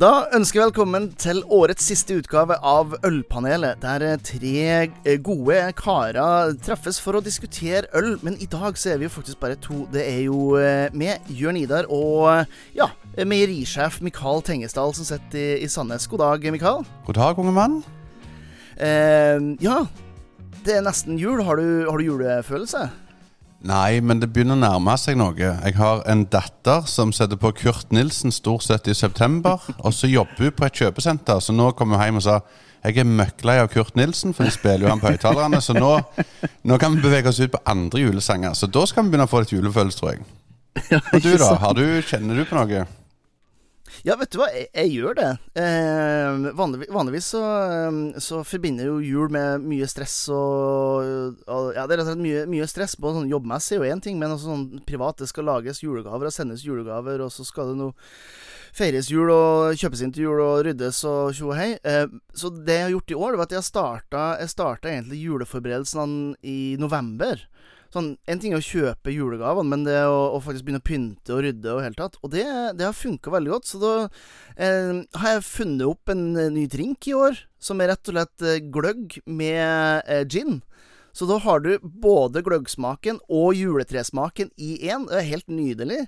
Da ønsker jeg velkommen til årets siste utgave av Ølpanelet, der tre gode karer treffes for å diskutere øl. Men i dag så er vi jo faktisk bare to. Det er jo med Jørn Idar og ja, meierisjef Mikael Tengesdal som sitter i, i Sandnes. God dag, Mikael. God dag, unge mann. Eh, ja, det er nesten jul. Har du, har du julefølelse? Nei, men det begynner å nærme seg noe. Jeg har en datter som setter på Kurt Nilsen stort sett i september. Og så jobber hun på et kjøpesenter, så nå kom hun hjem og sa jeg er møkklei av Kurt Nilsen, for de spiller jo han på høyttalerne. Så nå, nå, kan vi bevege oss ut på andre julesanger. Så da skal vi begynne å få litt julefølelse, tror jeg. Og du, da? Du, kjenner du på noe? Ja, vet du hva, jeg, jeg gjør det. Eh, vanligvis, vanligvis så, eh, så, forbinder jo jul med mye stress og, og Ja, det er rett og slett mye, mye stress. Både sånn jobbmessig og én ting, men også sånn privat. Det skal lages julegaver og sendes julegaver, og så skal det noe feires jul og kjøpes inn til jul og ryddes og tjo og hei. Eh, så det jeg har gjort i år, det var at jeg starta, jeg starta egentlig juleforberedelsene i november. Sånn, En ting er å kjøpe julegavene, men det å, å faktisk begynne å pynte og rydde og hele tatt. Og det, det har funka veldig godt. Så da eh, har jeg funnet opp en eh, ny drink i år, som er rett og slett eh, gløgg med eh, gin. Så da har du både gløggsmaken og juletresmaken i én. Det er helt nydelig.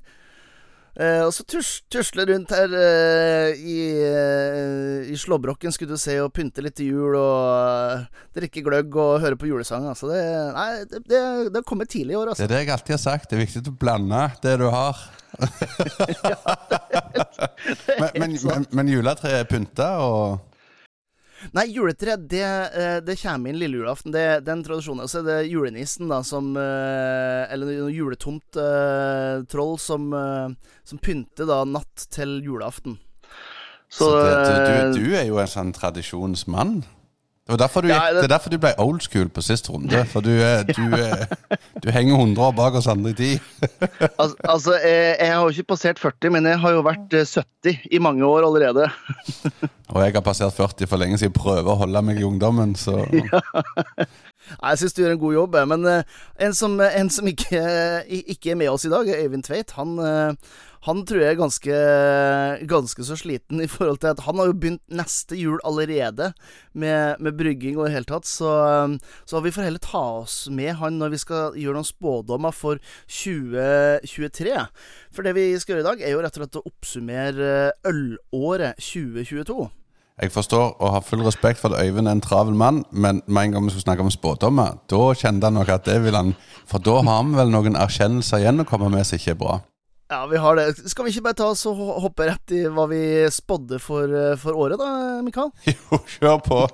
Uh, og så tus tusle rundt her uh, i, uh, i slåbroken, skulle du se, og pynte litt til jul og drikke gløgg og høre på julesang. Altså. Det, nei, det, det, det kommer tidlig i år, altså. Det er det jeg alltid har sagt. Det er viktig å blande det du har. ja, men, men, men, men juletreet er pynta, og Nei, juletre, det, eh, det kommer inn lille julaften. Det, den er en tradisjon. Altså, det er julenissen, da, som eh, Eller noe juletomt uh, troll som, som, pynter da natt til julaften. Så, Så det, du, du, er jo en sånn tradisjonsmann? Det, derfor du, ja, det, det, er derfor du ble old school på sist runde. For du, du, du henger 100 år bak oss andre i tid. altså, altså jeg, har jo ikke passert 40, men jeg har jo vært 70 i mange år allerede. Og jeg har passert 40 for lenge siden prøver å holde meg i ungdommen, så ja. Jeg syns du gjør en god jobb, men en som, en som ikke, ikke, er med oss i dag, Øyvind Tveit, han han tror jeg er ganske, ganske, så sliten i forhold til at han har jo begynt neste jul allerede med, med brygging og i det hele tatt. Så, så vi får heller ta oss med han når vi skal gjøre noen spådommer for 2023. For det vi skal gjøre i dag, er jo rett og slett å oppsummere ølåret 2022. Jeg forstår og har full respekt for at Øyvind er en travel mann, men med en gang vi skal snakke om spådommer, da kjente han nok at det vil han For da har vi vel noen erkjennelser igjen å komme med som ikke er bra. Ja, vi har det. Skal vi ikke bare ta oss og hoppe rett i hva vi spådde for, eh, for året, da, Mikael? Jo, kjør på.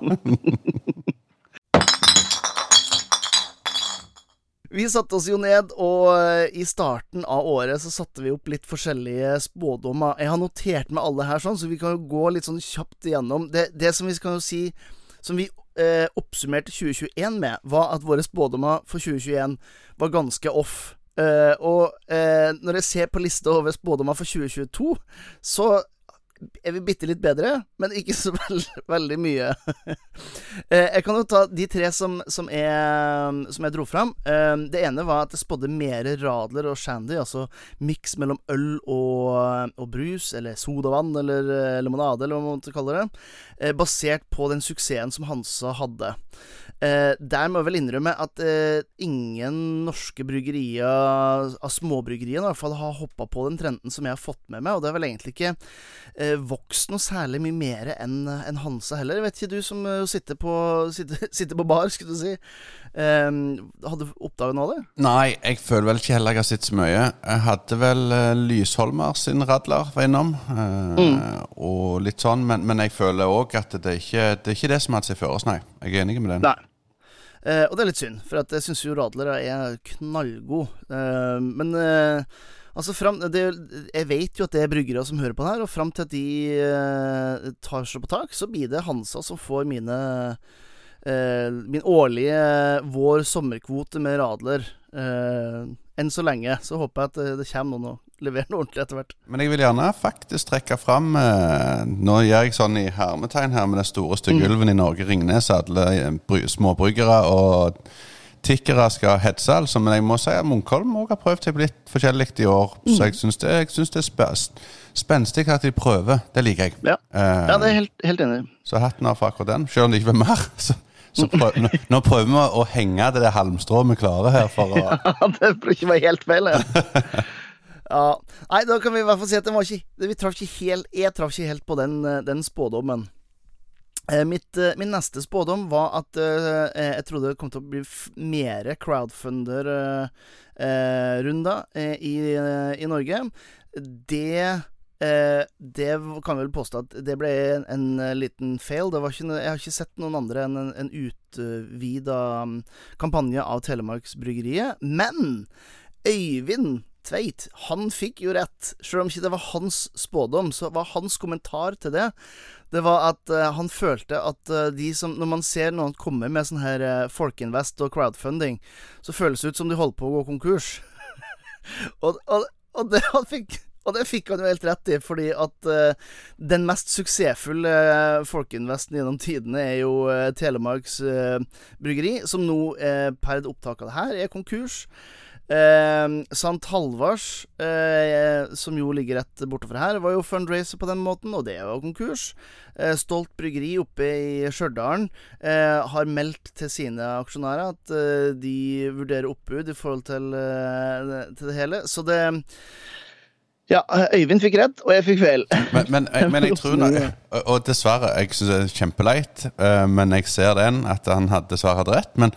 Vi satte oss jo ned, og eh, i starten av året så satte vi opp litt forskjellige spådommer. Jeg har notert med alle her, sånn, så vi kan jo gå litt sånn kjapt igjennom. Det, det som vi skal jo si Som vi eh, oppsummerte 2021 med, var at våre spådommer for 2021 var ganske off. Uh, og uh, når jeg ser på lista over spådommer for 2022, så er vi bitte litt bedre, men ikke så veld, veldig mye. uh, jeg kan jo ta de tre som, som, jeg, som jeg dro fram. det ene var at jeg spådde mer radler og shandy, altså miks mellom øl og, og, brus, eller sodavann, eller limonade, eller hva man måtte kalle det, basert på den suksessen som Hansa hadde. Eh, der må jeg vel innrømme at eh, ingen norske bryggerier, av småbryggeriene i hvert fall, har hoppa på den trenden som jeg har fått med meg. Og det har vel egentlig ikke eh, vokst noe særlig mye mer enn en Hansa heller. Vet ikke du som uh, sitter, på, sitter, sitter, på, bar, skulle du si. Eh, hadde du oppdaget noe av det? Nei, jeg føler vel ikke heller jeg har sett så mye. Jeg hadde vel uh, Lysholmer sin radler var innom, mm. og litt sånn. Men, men jeg føler òg at det er, ikke, det er ikke det som har hatt seg oss, nei. Jeg er enig med den. Nei. Eh, og det er litt synd, for jeg syns jo Radler er knallgod. Eh, men eh, altså fram, det, Jeg vet jo at det er bryggere som hører på det her, og fram til at de eh, tar seg på tak, så blir det Hansa som får mine eh, min årlige vår sommerkvote med Radler. Eh, enn så lenge. Så håper jeg at det, det kommer noen og levere noe ordentlig etter hvert. Men jeg vil gjerne faktisk trekke fram eh, Nå gjør jeg sånn i hermetegn her med den store stygge mm. i Norge, Ringnes, alle eh, småbryggere og tikkere skal hetse, altså. Men jeg må si at Munkholm òg har prøvd seg litt forskjellig i år. Så jeg syns det, jeg synes det er spe- spenstig at de prøver. Det liker jeg. Ja, Eh, ja det er helt, helt enig. Så hatten av for akkurat den. Selv om det ikke var mer. Så, prøv, nå, nå prøver vi å henge det der halmstrået vi klarer her for å det burde ikke være helt feil. Ja. ja. Nei, da kan vi i hvert fall si at den var ikke, vi traff ikke helt, jeg traff ikke helt på den, eh, den spådommen. Eh, Mitt, eh, min neste spådom var at uh, jeg trodde det kom til å bli mer crowdfunder-runder eh, i, eh, i Norge. Det Det kan vi vel påstå at det ble en, en liten fail. Ikke, jeg har ikke sett noen andre enn en, en utvida mm, kampanje av Telemarksbryggeriet. Men Øyvind Tveit, han fikk jo rett. Selv om ikke det var hans spådom, så var hans kommentar til det Det var at uh, han følte at uh, de som Når man ser noen komme med sånn her uh, folkeinvest og crowdfunding, så føles det ut som de holder på å gå konkurs. og, og, og, det, han fikk, og det fikk han jo helt rett i, fordi at uh, den mest suksessfulle uh, folkeinvesten gjennom tidene er jo uh, Telemarks bryggeri, som nå per opptak av det her er konkurs. Eh, Sant Halvars, eh, som jo ligger rett bortover her, var jo fundraiser på den måten, og det var konkurs. Eh, Stolt bryggeri oppe i Stjørdal eh, har meldt til sine aksjonærer at eh, de vurderer oppbud i forhold til, eh, til det hele. Så det Ja, Øyvind fikk rett, og jeg fikk feil. Men, men, jeg- men jeg tror nok og- dessverre, jeg syns det er kjempeleit, men jeg ser den, at han dessverre hadde rett. Men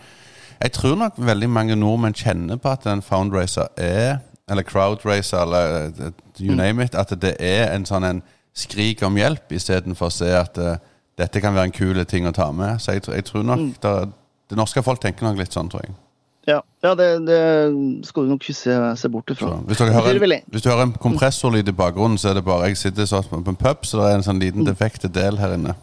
jeg tror nok veldig mange nordmenn kjenner på at en foundracer er Eller crowdracer, eller you you name it. At det er en sånn en skrik om hjelp, istedenfor å se at uh, dette kan være en kul ting å ta med. Så jeg, tror- jeg tror nok det, det norske folk tenker nok litt sånn, tror jeg. Ja, ja det, det skal du nok ikke se, se bort ifra. Hvis, hvis du hører en kompressorlyd i bakgrunnen, så er det bare Jeg sitter sånn på en pub, så det er en sånn liten defekt del her inne.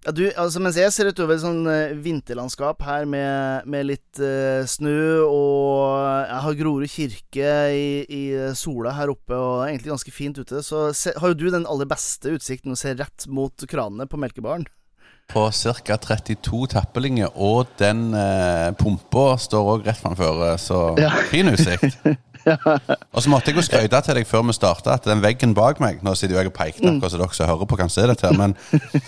Ja, du, altså Mens jeg ser utover et sånn eh, vinterlandskap her med, med litt uh, snø, og jeg har Grorud kirke i, i sola her oppe, og det er egentlig ganske fint ute, så se, har jo du den aller beste utsikten å se rett mot kranene på melkebaren. På ca. 32 tappelinger, og den uh, pumpa står òg rett framfor, eh, så Ja. fin utsikt. Og så måtte jeg jo skryte til deg før vi starta at den veggen bak meg Nå sitter jo jeg og peker, akkurat så dere som hører på, kan se dette, men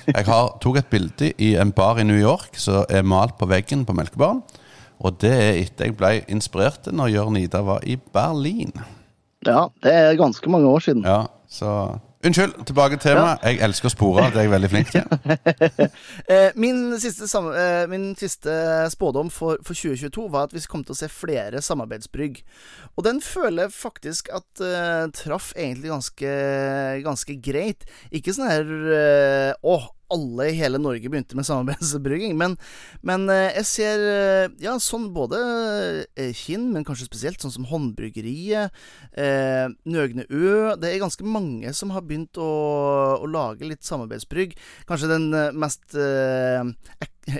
jeg har, tok et bilde i en bar i New York som er malt på veggen på melkebaren. Og det er etter jeg ble inspirert når Jørn Ida var i Berlin. Ja, det er ganske mange år siden. Ja, så Unnskyld, tilbake til temaet. Jeg elsker å spore, det er jeg veldig flink til. Eh, min, siste eh, min siste spådom for, for 2022 var at vi kom til å se flere samarbeidsbrygg. Og den føler jeg faktisk at uh, traff egentlig ganske, ganske greit. Ikke sånn her Å, alle i hele Norge begynte med samarbeidsbrygging. Men, men eh, jeg ser eh, ja, sånn både eh, Kinn, men kanskje spesielt sånn som Håndbryggeriet, eh, Nøgne Ø Det er ganske mange som har begynt å, å lage litt samarbeidsbrygg. Kanskje den mest eh,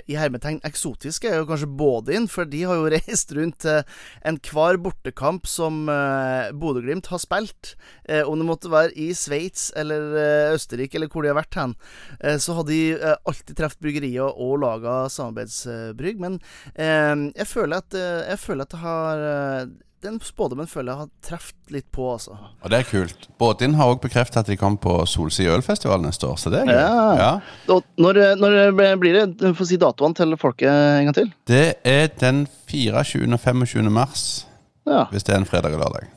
i hermetegn eksotiske er jo kanskje Bådin, for de har jo reist rundt til enhver bortekamp som eh, Bodø-Glimt har spilt. Eh, om det måtte være i Sveits eller eh, Østerrike eller hvor de har vært hen, eh, så har de eh, alltid truffet bryggerier og laga samarbeidsbrygg. Men eh, jeg føler at eh, Jeg føler at det har Den spådommen føler jeg har truffet litt på, altså. Og det er kult. Båtin har òg bekreftet at de kommer på Solsida ølfestival neste år, så det er gøy. Ja. Ja. Når, når blir det? Få får si datoene til folket en gang til. Det er den 24. og 25. mars, Ja. hvis det er en fredag eller lørdag.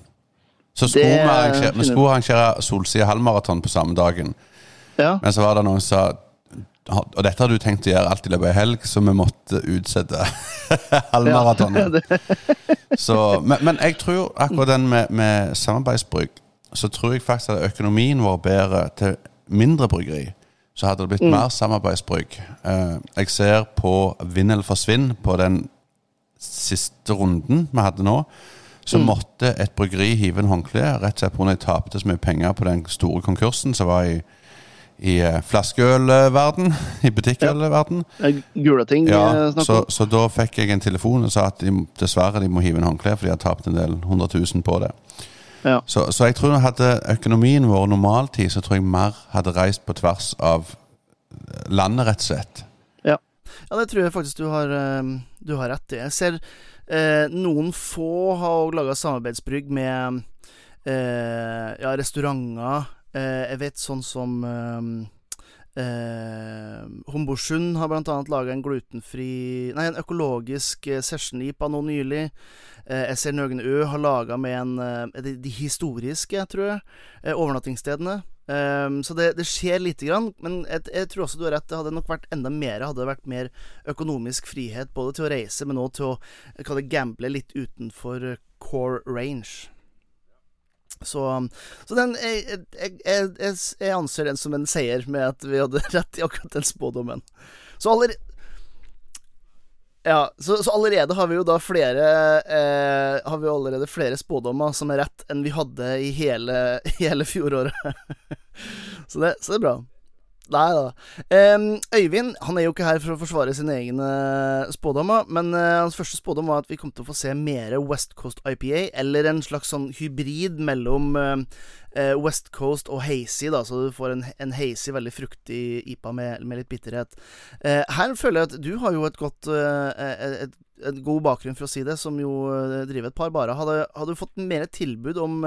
Så skulle Det vi arrangere, vi skulle arrangere Solsida halvmaraton på samme dagen. ja. Men så var det noen som sa Og dette har du tenkt å gjøre alt i løpet av helg, så vi måtte utsette halvmaratonet. Så, men, men jeg tror akkurat den med, med samarbeidsbrygg, så tror jeg faktisk at økonomien vår bedre til mindre bryggeri. Så hadde det blitt mer samarbeidsbrygg. Eh, jeg ser på Vinn eller forsvinn på den siste runden vi hadde nå. Så måtte et bryggeri hive en håndkle, rett og slett pga. de tapte så mye penger på den store konkursen som var i, i eh, flaskeølverden, i butikkølverden. Ja. Gule ting Ja, eh, så, så da fikk jeg en telefon og sa at de, dessverre de må hive en håndkle, for de har tapt en del hundre tusen på det. Ja. Så, så jeg tror hadde økonomien vår normaltid, så tror jeg mer hadde reist på tvers av landet, rett og slett. Ja. ja, det tror jeg faktisk du har, eh, du har rett i. Jeg ser Eh, noen få har òg laga samarbeidsbrygg med eh, ja, restauranter. Eh, jeg vet sånn som eh, Eh, Homborsund har blant annet laga en glutenfri Nei, en økologisk eh, session-IPA nå nylig. Eh, jeg ser Nøgen Ø har laga med en eh, de, de, historiske, tror jeg, eh, overnattingsstedene. Eh, så det, det, skjer lite grann. Men jeg, jeg, tror også du har rett. Det hadde nok vært enda mer Hadde det vært mer økonomisk frihet både til å reise, men òg til å gamble litt utenfor eh, core range. Så, så den jeg, jeg, jeg, jeg, anser den som en seier, med at vi hadde rett i akkurat den spådommen. Så allerede ja, så, så, allerede har vi jo da flere eh, Har vi allerede flere spådommer som er rett enn vi hadde i hele, hele fjoråret. så, det, så det er bra. Nei da. Um, Øyvind han er jo ikke her for å forsvare sine egne spådommer, men uh, hans første spådom var at vi kom til å få se mer West Coast IPA, eller en slags sånn hybrid mellom uh, West Coast og hazy, da, så du får en, en hazy, veldig fruktig IPA med, med litt bitterhet. Uh, her føler jeg at du har jo et godt et, et god bakgrunn, for å si det, som jo driver et par barer. Hadde, hadde, du fått mer tilbud om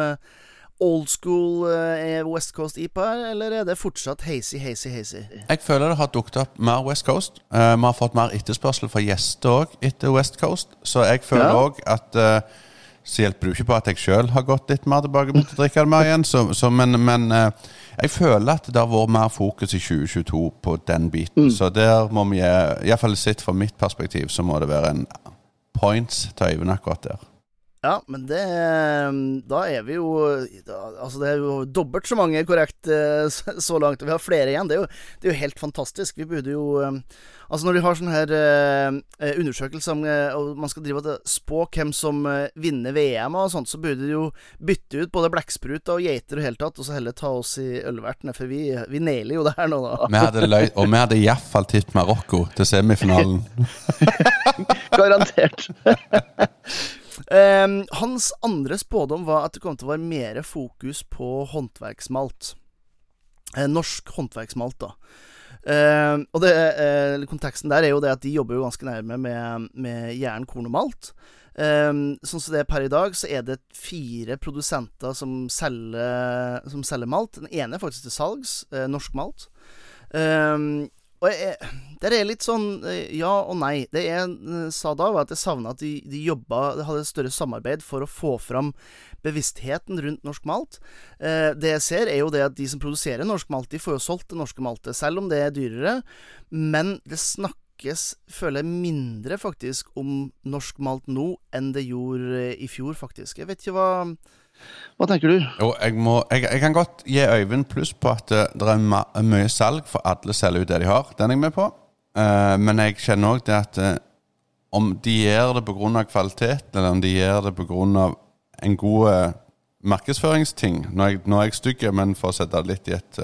old school uh, West Coast IPA, eller er det fortsatt hazy, hazy, hazy? Jeg føler det har dukket opp mer West Coast. Uh, vi har fått mer etterspørsel fra gjester òg etter West Coast, så jeg føler òg ja. at uh, Så hjelper det jo ikke på at jeg sjøl har gått litt mer tilbake mot å drikke det mer igjen, så, så, men, men jeg føler at det har vært mer fokus i 2022 på den biten. Mm. Så der må vi, iallfall sett fra mitt perspektiv, så må det være en points til Øyvind akkurat der. Ja, men det Da er vi jo Altså, det er jo dobbelt så mange korrekt eh, så langt. Og vi har flere igjen. Det er jo, det er jo helt fantastisk. Vi burde jo Altså, når de har sånne her undersøkelser om og man skal drive og spå hvem som vinner VM og sånt, så burde de jo bytte ut både blekkspruter og geiter og hele tatt, og så heller ta oss i ølvertene, for vi, vi nailer jo det her nå, da. Vi hadde løy, og vi hadde iallfall tippet Marokko til semifinalen. Garantert. Um, hans andre spådom var at det kom til å være mer fokus på håndverksmalt. Eh, norsk håndverksmalt, da. Uh, og det, uh, konteksten der er jo det at de jobber jo ganske nærme med, med jern, korn og malt. Um, sånn som det er per i dag, så er det fire produsenter som selger, som selger malt. Den ene er faktisk til salgs, uh, norsk malt. Um, og jeg, det er litt sånn eh, ja og nei. Det jeg eh, sa da, var at jeg savna at de, de jobba hadde et større samarbeid for å få fram bevisstheten rundt norsk malt. Eh, det jeg ser, er jo det at de som produserer norsk malt, de får jo solgt det norske maltet, selv om det er dyrere. Men det snakkes, føler jeg, mindre faktisk om norsk malt nå enn det gjorde i fjor, faktisk. Jeg vet ikke hva hva tenker du? Jo, jeg, må, jeg, jeg, kan godt gi Øyvind pluss på at det, det er mye salg, for alle selger ut det de har. Den er jeg med på. Uh, men jeg kjenner òg det at uh, om de gjør det pga. kvalitet, eller om de gjør det pga. en god uh, markedsføringsting Nå er jeg, nå er jeg stygg, men for å sette det litt i et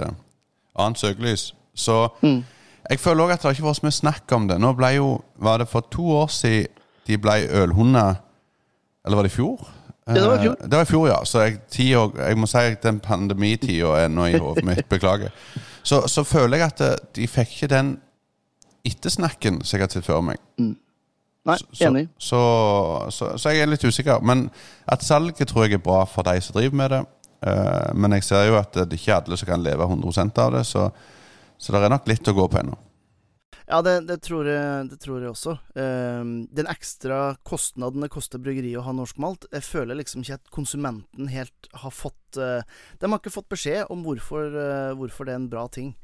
annet søkelys, så mm. Jeg føler òg at det ikke har vært så mye snakk om det. Nå ble jo Var det for to år siden de ble ølhunder Eller var det i fjor? Det var i fjor. Det var i fjor, ja. Så jeg, år, jeg må si at den pandemitida er nå i hodet mitt. Beklager. Så, så, føler jeg at eh, de fikk ikke den ettersnakken som jeg har sett før meg. Mm. Nei, enig. Så, så, så, jeg er litt usikker. Men at salget tror jeg er bra for de som driver med det. Uh, men jeg ser jo at det er ikke alle som kan leve 100 av det, så, så det er nok litt å gå på ennå. Ja, det, det, tror jeg, det, tror jeg, også. Um, den ekstra kostnaden det koster bryggeriet å ha norsk malt, jeg føler liksom ikke at konsumenten helt har fått uh, De har ikke fått beskjed om hvorfor, uh, hvorfor det er en bra ting.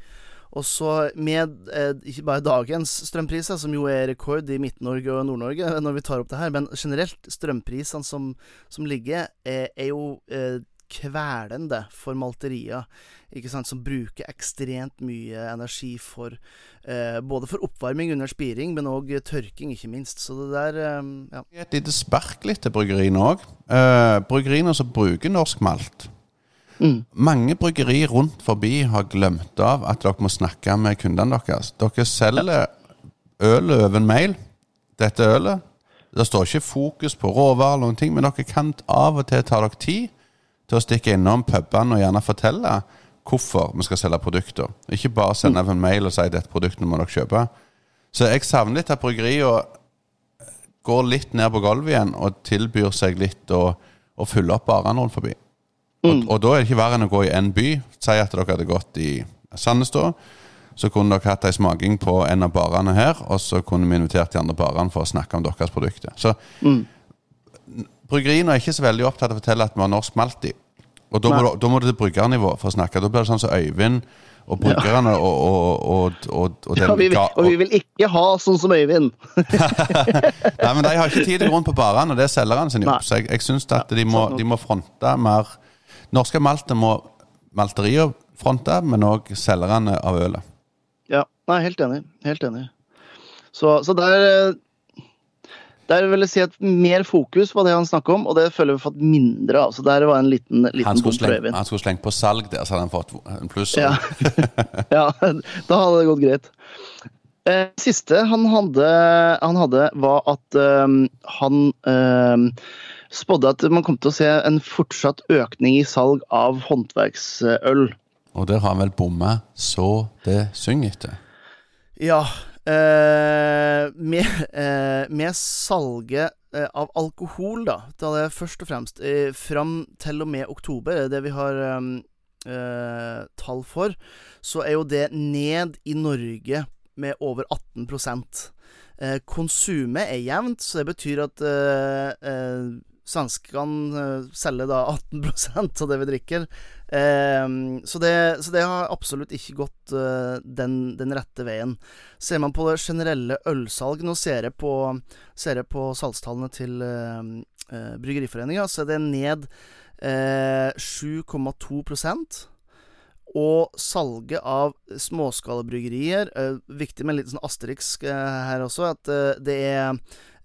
Og så med eh, ikke bare dagens strømpriser, som jo er rekord i Midt-Norge og Nord-Norge når vi tar opp det her, men generelt strømprisene som, som ligger, er, er jo kvelende for malterier, som bruker ekstremt mye energi for eh, Både for oppvarming under spiring, men òg tørking, ikke minst. Så det der eh, ja. Et lite spark litt til bryggeriene òg. Eh, bryggeriene som bruker norsk malt. Mm. Mange bryggerier rundt forbi har glemt av at dere må snakke med kundene deres. Dere selger øl over en mail. Dette ølet. Det står ikke fokus på råvarer, eller noen ting, men dere kan av og til ta dere tid til å stikke innom pubene og gjerne fortelle hvorfor vi skal selge produkter. Ikke bare sende mm. en mail og si at dette produktet må dere kjøpe. Så jeg savner litt at bryggeriene går litt ned på gulvet igjen og tilbyr seg litt å, å fylle opp barene rundt forbi. Og, og da er det ikke verre enn å gå i en by. Si at dere hadde gått i Sandnes da. Så kunne dere hatt ei smaking på en av barene her, og så kunne vi invitert de andre barene for å snakke om deres produkter. Så bryggeriene er ikke så veldig opptatt av å fortelle at vi har norsk malt i. Og da må, du, da må du til bryggernivå for å snakke. Da blir det sånn som Øyvind og bryggerne og, og, og, og, og den Ja, vi vil, og vi vil ikke ha sånn som Øyvind. Nei, men De har ikke tid til å gå rundt på barene, det er selgerne sin jobb. Så jeg, jeg syns at de må, de må fronte mer Norske Malte må malterier fronte, men òg selgerne av ølet. Ja, nei, helt enig. Helt enig. Så, så der eh, Der vil jeg si at mer fokus på det han snakker om, og det føler vi har fått mindre av. Så der var en liten, Han liten skulle, slenge, han skulle slengt på salg der, så hadde han fått en pluss. Ja. ja, da hadde det gått greit. Eh, siste han hadde, han hadde var at eh, han eh, spådde at man kom til å se en fortsatt økning i salg av håndverksøl. Og der har han vel bomma så det synger etter. Ja. Eh, med, eh, med salget eh, av alkohol, da, da det først og fremst eh, fram til og med oktober, er det vi har eh, tall for, så er jo det ned i Norge med over 18 eh, Konsumet er jevnt, så det betyr at uh, svenskene eh, selger da 18% av det vi drikker. Eh, så, det, så det har absolutt ikke gått eh, den, den rette veien. Ser man på det generelle ølsalget Nå ser jeg på, ser jeg på salgstallene til eh, Bryggeriforeninga, så er det ned eh, 7,2 og salget av småskalabryggerier Viktig med en liten asterisk her også, at det er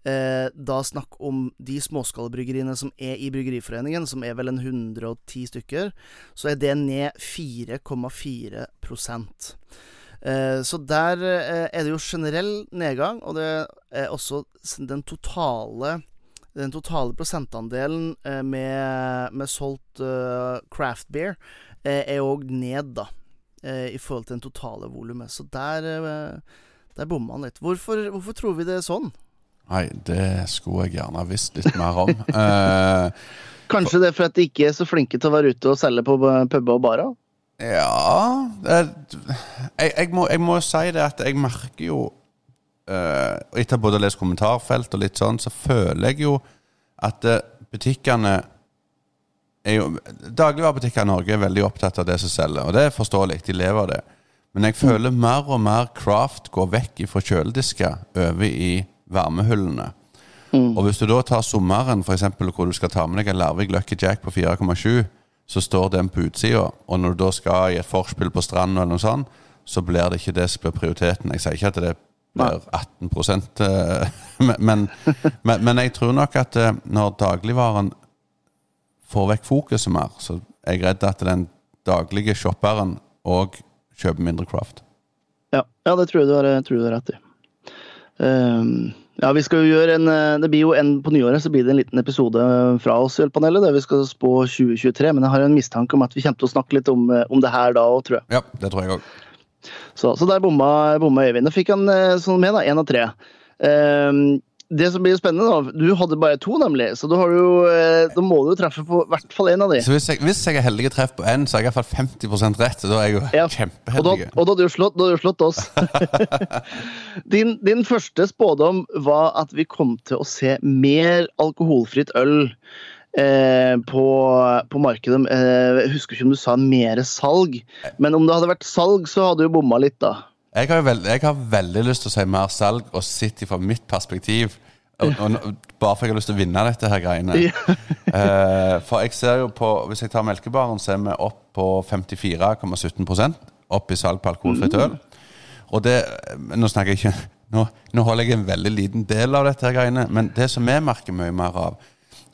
eh, da snakk om de småskalabryggeriene som er i Bryggeriforeningen, som er vel en 110 stykker, så er det ned 4,4 eh, Så der eh, er det jo generell nedgang, og det er også den totale den totale prosentandelen eh, med, med solgt eh, craft beer eh, er òg ned, da. I forhold til den totale volumet. Så der, eh, bomma han litt. Hvorfor, hvorfor tror vi det er sånn? Nei, det skulle jeg gjerne visst litt mer om. Eh, Kanskje det er for at de ikke er så flinke til å være ute og selge på puber og barer? Ja jeg, jeg, må, jeg må si det at jeg merker jo eh, Etter både å lese kommentarfelt og litt sånn, så føler jeg jo at eh, butikkene er jo Dagligvarebutikker i Norge er veldig opptatt av det som selger, og det er forståelig. De lever av det. Men jeg føler mer og mer craft går vekk fra kjøledisker over i varmehullene. Og hvis du da tar sommeren, eksempel, hvor du skal ta med deg en Larvik Lucky Jack på 4,7, så står den på utsida, og når du da skal i et forspill på stranda eller noe sånt, så blir det ikke det som blir prioriteten. Jeg sier ikke at det blir 18 eh, men, men, men, jeg tror nok at eh, når dagligvaren får vekk fokuset mer, så er jeg redd at den daglige shopperen òg kjøper mindre craft. Ja, ja det tror jeg du har, jeg du har rett i. Ehm, ja, vi skal jo gjøre en eh, Det blir jo en på nyåret så blir det en liten episode fra oss i Ølpanelet der vi skal spå 2023. Men jeg har en mistanke om at vi kommer til å snakke litt om, eh, om det her da òg, tror jeg. Ja, det tror jeg også. Så, så der bomma, bomma Øyvind. Da fikk han eh, sånn med, da. Én av tre. Ehm, det som blir spennende, da Du hadde bare to, nemlig. Så da, har du jo, eh, da må du jo treffe på i hvert fall én av de. Så hvis jeg, hvis jeg er heldig og treffer på én, så er jeg iallfall 50 rett. Så da er jeg jo Ja, kjempeheldig. og da hadde du slått, da hadde du slått oss. din, din første spådom var at vi kom til å se mer alkoholfritt øl eh, på, på markedet. Eh, jeg husker ikke om du sa mer salg, men om det hadde vært salg, så hadde du bomma litt, da. Jeg har, veld, jeg har veldig lyst til å si mer salg, og sitte fra mitt perspektiv. Og, og, bare for jeg har lyst til å vinne dette her greiene. uh, for jeg ser jo på Hvis jeg tar melkebaren, så er vi opp på 54,17% opp i salg på alkoholfritt øl. Og det Nå snakker jeg ikke nå, nå holder jeg en veldig liten del av dette her greiene, men det som vi merker mye mer av,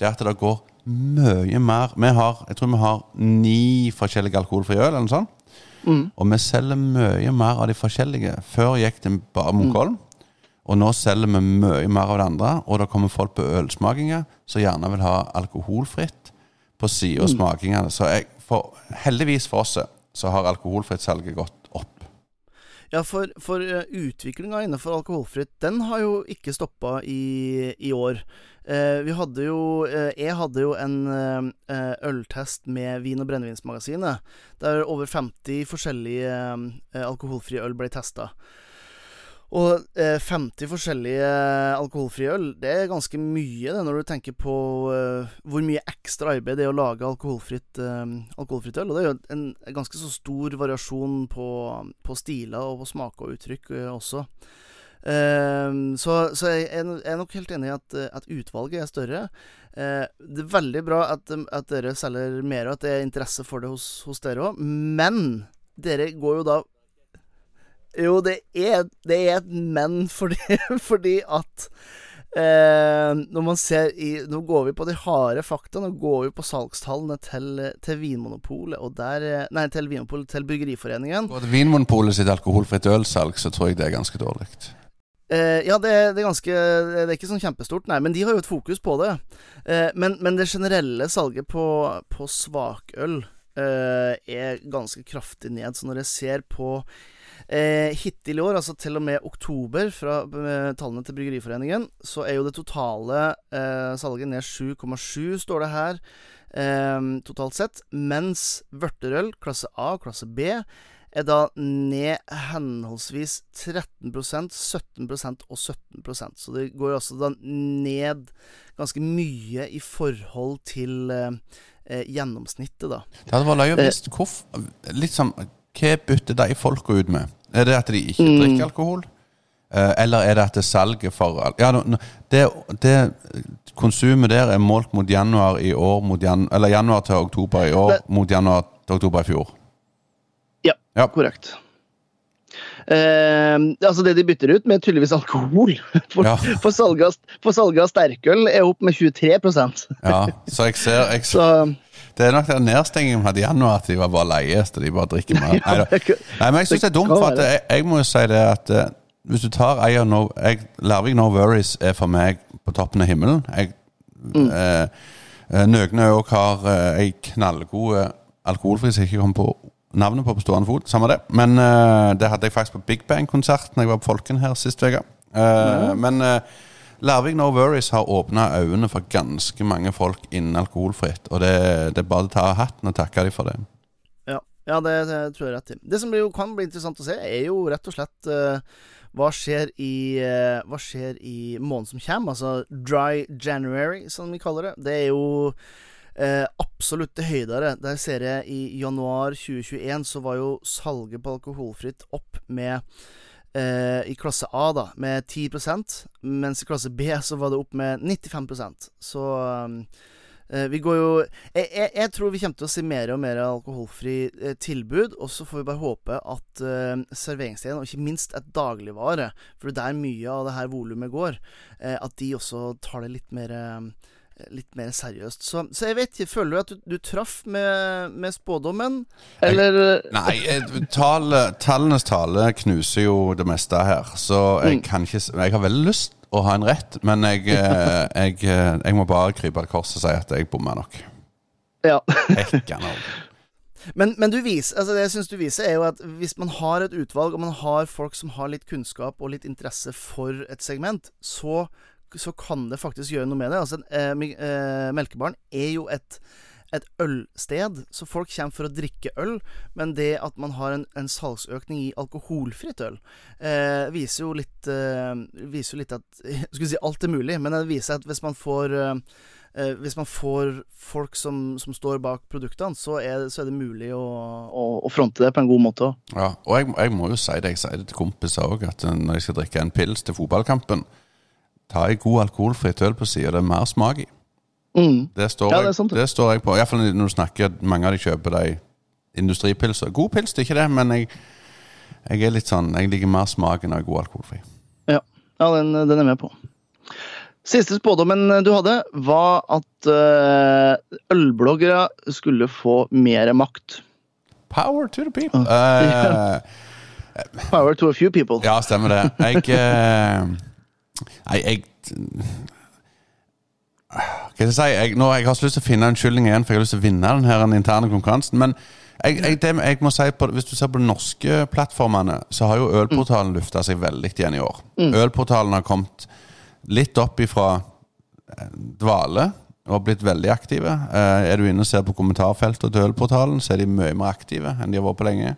det er at det går mye mer Vi har, jeg tror vi har ni forskjellige alkoholfrie øl, eller noe sånt. Og vi selger mye mer av de forskjellige. Før gikk det bare Munkholm. Og nå selger vi mye mer av det andre. Og det kommer folk på ølsmakinger som gjerne vil ha alkoholfritt på sida av smakingene. Så jeg, for, heldigvis for oss så har alkoholfritt salget gått. Ja, for, for uh, utviklinga innenfor alkoholfritt, den har jo ikke stoppa i, i år. Eh, vi hadde jo eh, Jeg hadde jo en øltest med Vin- og brennevinsmagasinet, der over 50 forskjellige alkoholfrie øl ble testa. Og eh, 50 forskjellige alkoholfrie øl, det er ganske mye det når du tenker på eh, hvor mye ekstra arbeid det er å lage alkoholfritt, eh, alkoholfritt øl. Og det er jo en, ganske så stor variasjon på, på stiler og på smak og uttrykk eh, også. Så, så jeg, er nok helt enig i at, at utvalget er større. Eh, det er veldig bra at, at, dere selger mer, og at det er interesse for det hos, hos dere òg. Men dere går jo da jo, det er, det er et men, fordi, fordi at eh, Når man ser i Nå går vi på de harde fakta. Nå går vi på salgstallene til, til Vinmonopolet og der Nei, til Vinmonopolet, til Bryggeriforeningen. Til Vinmonopolet sitt alkoholfritt ølsalg, så tror jeg det er ganske dårlig. Eh, ja, det, det, er ganske Det er ikke sånn kjempestort, nei, men de har jo et fokus på det. Eh, men, men, det generelle salget på, på svakøl eh, er ganske kraftig ned. Så når jeg ser på Eh, hittil i år, altså til og med oktober, fra tallene til Bryggeriforeningen, så er jo det totale eh, salget ned 7,7, står det her, eh, totalt sett. Mens vørterøl, klasse A og klasse B, er da ned henholdsvis 13% 17% og 17% Så det går altså da ned ganske mye i forhold til eh, eh gjennomsnittet, da. Det hadde vært løye hvorfor Litt sånn hva bytter de folka ut med? Er det at de ikke mm. drikker alkohol? Eh, eller er det at det salget for Ja, det, det konsumet der er målt mot januar i år mot jan, Eller januar til oktober i år det, mot januar til oktober i fjor. Ja, ja. korrekt. Eh, altså Det de bytter ut med tydeligvis alkohol. For, ja. for salget av, salg av sterkøl er opp med 23% Ja, så jeg ser, jeg, så, det er nok den nedstengingen vi hadde i januar, at de var bare leie. Så de bare drikker mer. Nei, men jeg syns det er dumt, for at jeg, jeg må jo si det at uh, hvis du tar Eier no, jeg, Larvik No Worries er for meg på toppen av himmelen. Jeg, mm. uh, Nøgne òg har uh, ei knallgod alkoholfri som jeg ikke kom på navnet på på stående fot. Samme det. Men det hadde jeg faktisk på Big Bang-konsert Når jeg var på Folken her sist uke. Mm. Men Larvik No Worries har åpna øynene for ganske mange folk innen alkoholfritt. Og det, det er bare å ta av hatten og takke dem for det. Ja, ja det, det, tror jeg rett i. Det som jo kan bli interessant å se, er jo rett og slett uh, hva skjer i uh, Hva skjer i måneden som kommer? Altså dry January, som vi kaller det. Det er jo uh, absolutt det høydere. Der ser jeg i januar 2021 så var jo salget på alkoholfritt opp med eh, i klasse A da, med 10% mens i klasse B så var det opp med 95% Så eh, vi går jo jeg, jeg, jeg, tror vi kommer til å se mer og mer alkoholfri eh, tilbud. Og så får vi bare håpe at eh, serveringsstedene, og ikke minst et dagligvare, for det er der mye av det her volumet går, eh, at de også tar det litt mer eh, litt mer seriøst. Så, så, jeg vet ikke, føler du at du, du traff med, med, spådommen, eller jeg, Nei, tale, tallenes tale knuser jo det meste her, så jeg mm. kan ikke Jeg har veldig lyst å ha en rett, men jeg, eh, jeg, eh, jeg må bare krype et kors og si at jeg bomma nok. Ja. Men, men, du viser, altså det jeg synes du viser, er jo at hvis man har et utvalg, og man har folk som har litt kunnskap og litt interesse for et segment, så så kan det faktisk gjøre noe med det. Altså, eh, eh, Melkebaren er jo et, et ølsted, så folk kommer for å drikke øl. Men det at man har en, en salgsøkning i alkoholfritt øl, eh, viser jo litt eh, Viser jo litt at Skulle si alt er mulig, men det viser at hvis man får eh, eh, hvis man får folk som, som står bak produktene, så er, så er, det mulig å, å, å fronte det på en god måte. Ja, og jeg, jeg må jo si det, jeg sier det til kompiser òg, at når jeg skal drikke en pils til fotballkampen, ta ei god alkoholfritt øl på sida. Det er mer smak i. Mm. Det, står ja, det, jeg, det står jeg på. Iallfall når du snakker mange av de kjøper de industripilser. God pils, det er ikke det, men jeg, jeg er litt sånn Jeg liker mer smaken av god alkoholfri. Ja, ja den, den, er med på. Siste spådommen du hadde, var at uh, ølbloggere skulle få mer makt. Power to the people. Uh, Power to a few people. Ja, stemmer det. Jeg uh, Nei, jeg Hva skal jeg si? Jeg, nå, jeg har så lyst til å finne en unnskyldning igjen, for jeg har lyst til å vinne den her den interne konkurransen. Men Jeg, jeg, det, jeg må si på, Hvis du ser på de norske plattformene, så har jo Ølportalen lufta seg veldig igjen i år. Ølportalen har kommet litt opp ifra eh, dvale og blitt veldig aktive. Eh, er du inne og ser på kommentarfeltet til Ølportalen, så er de mye mer aktive enn de har vært på lenge.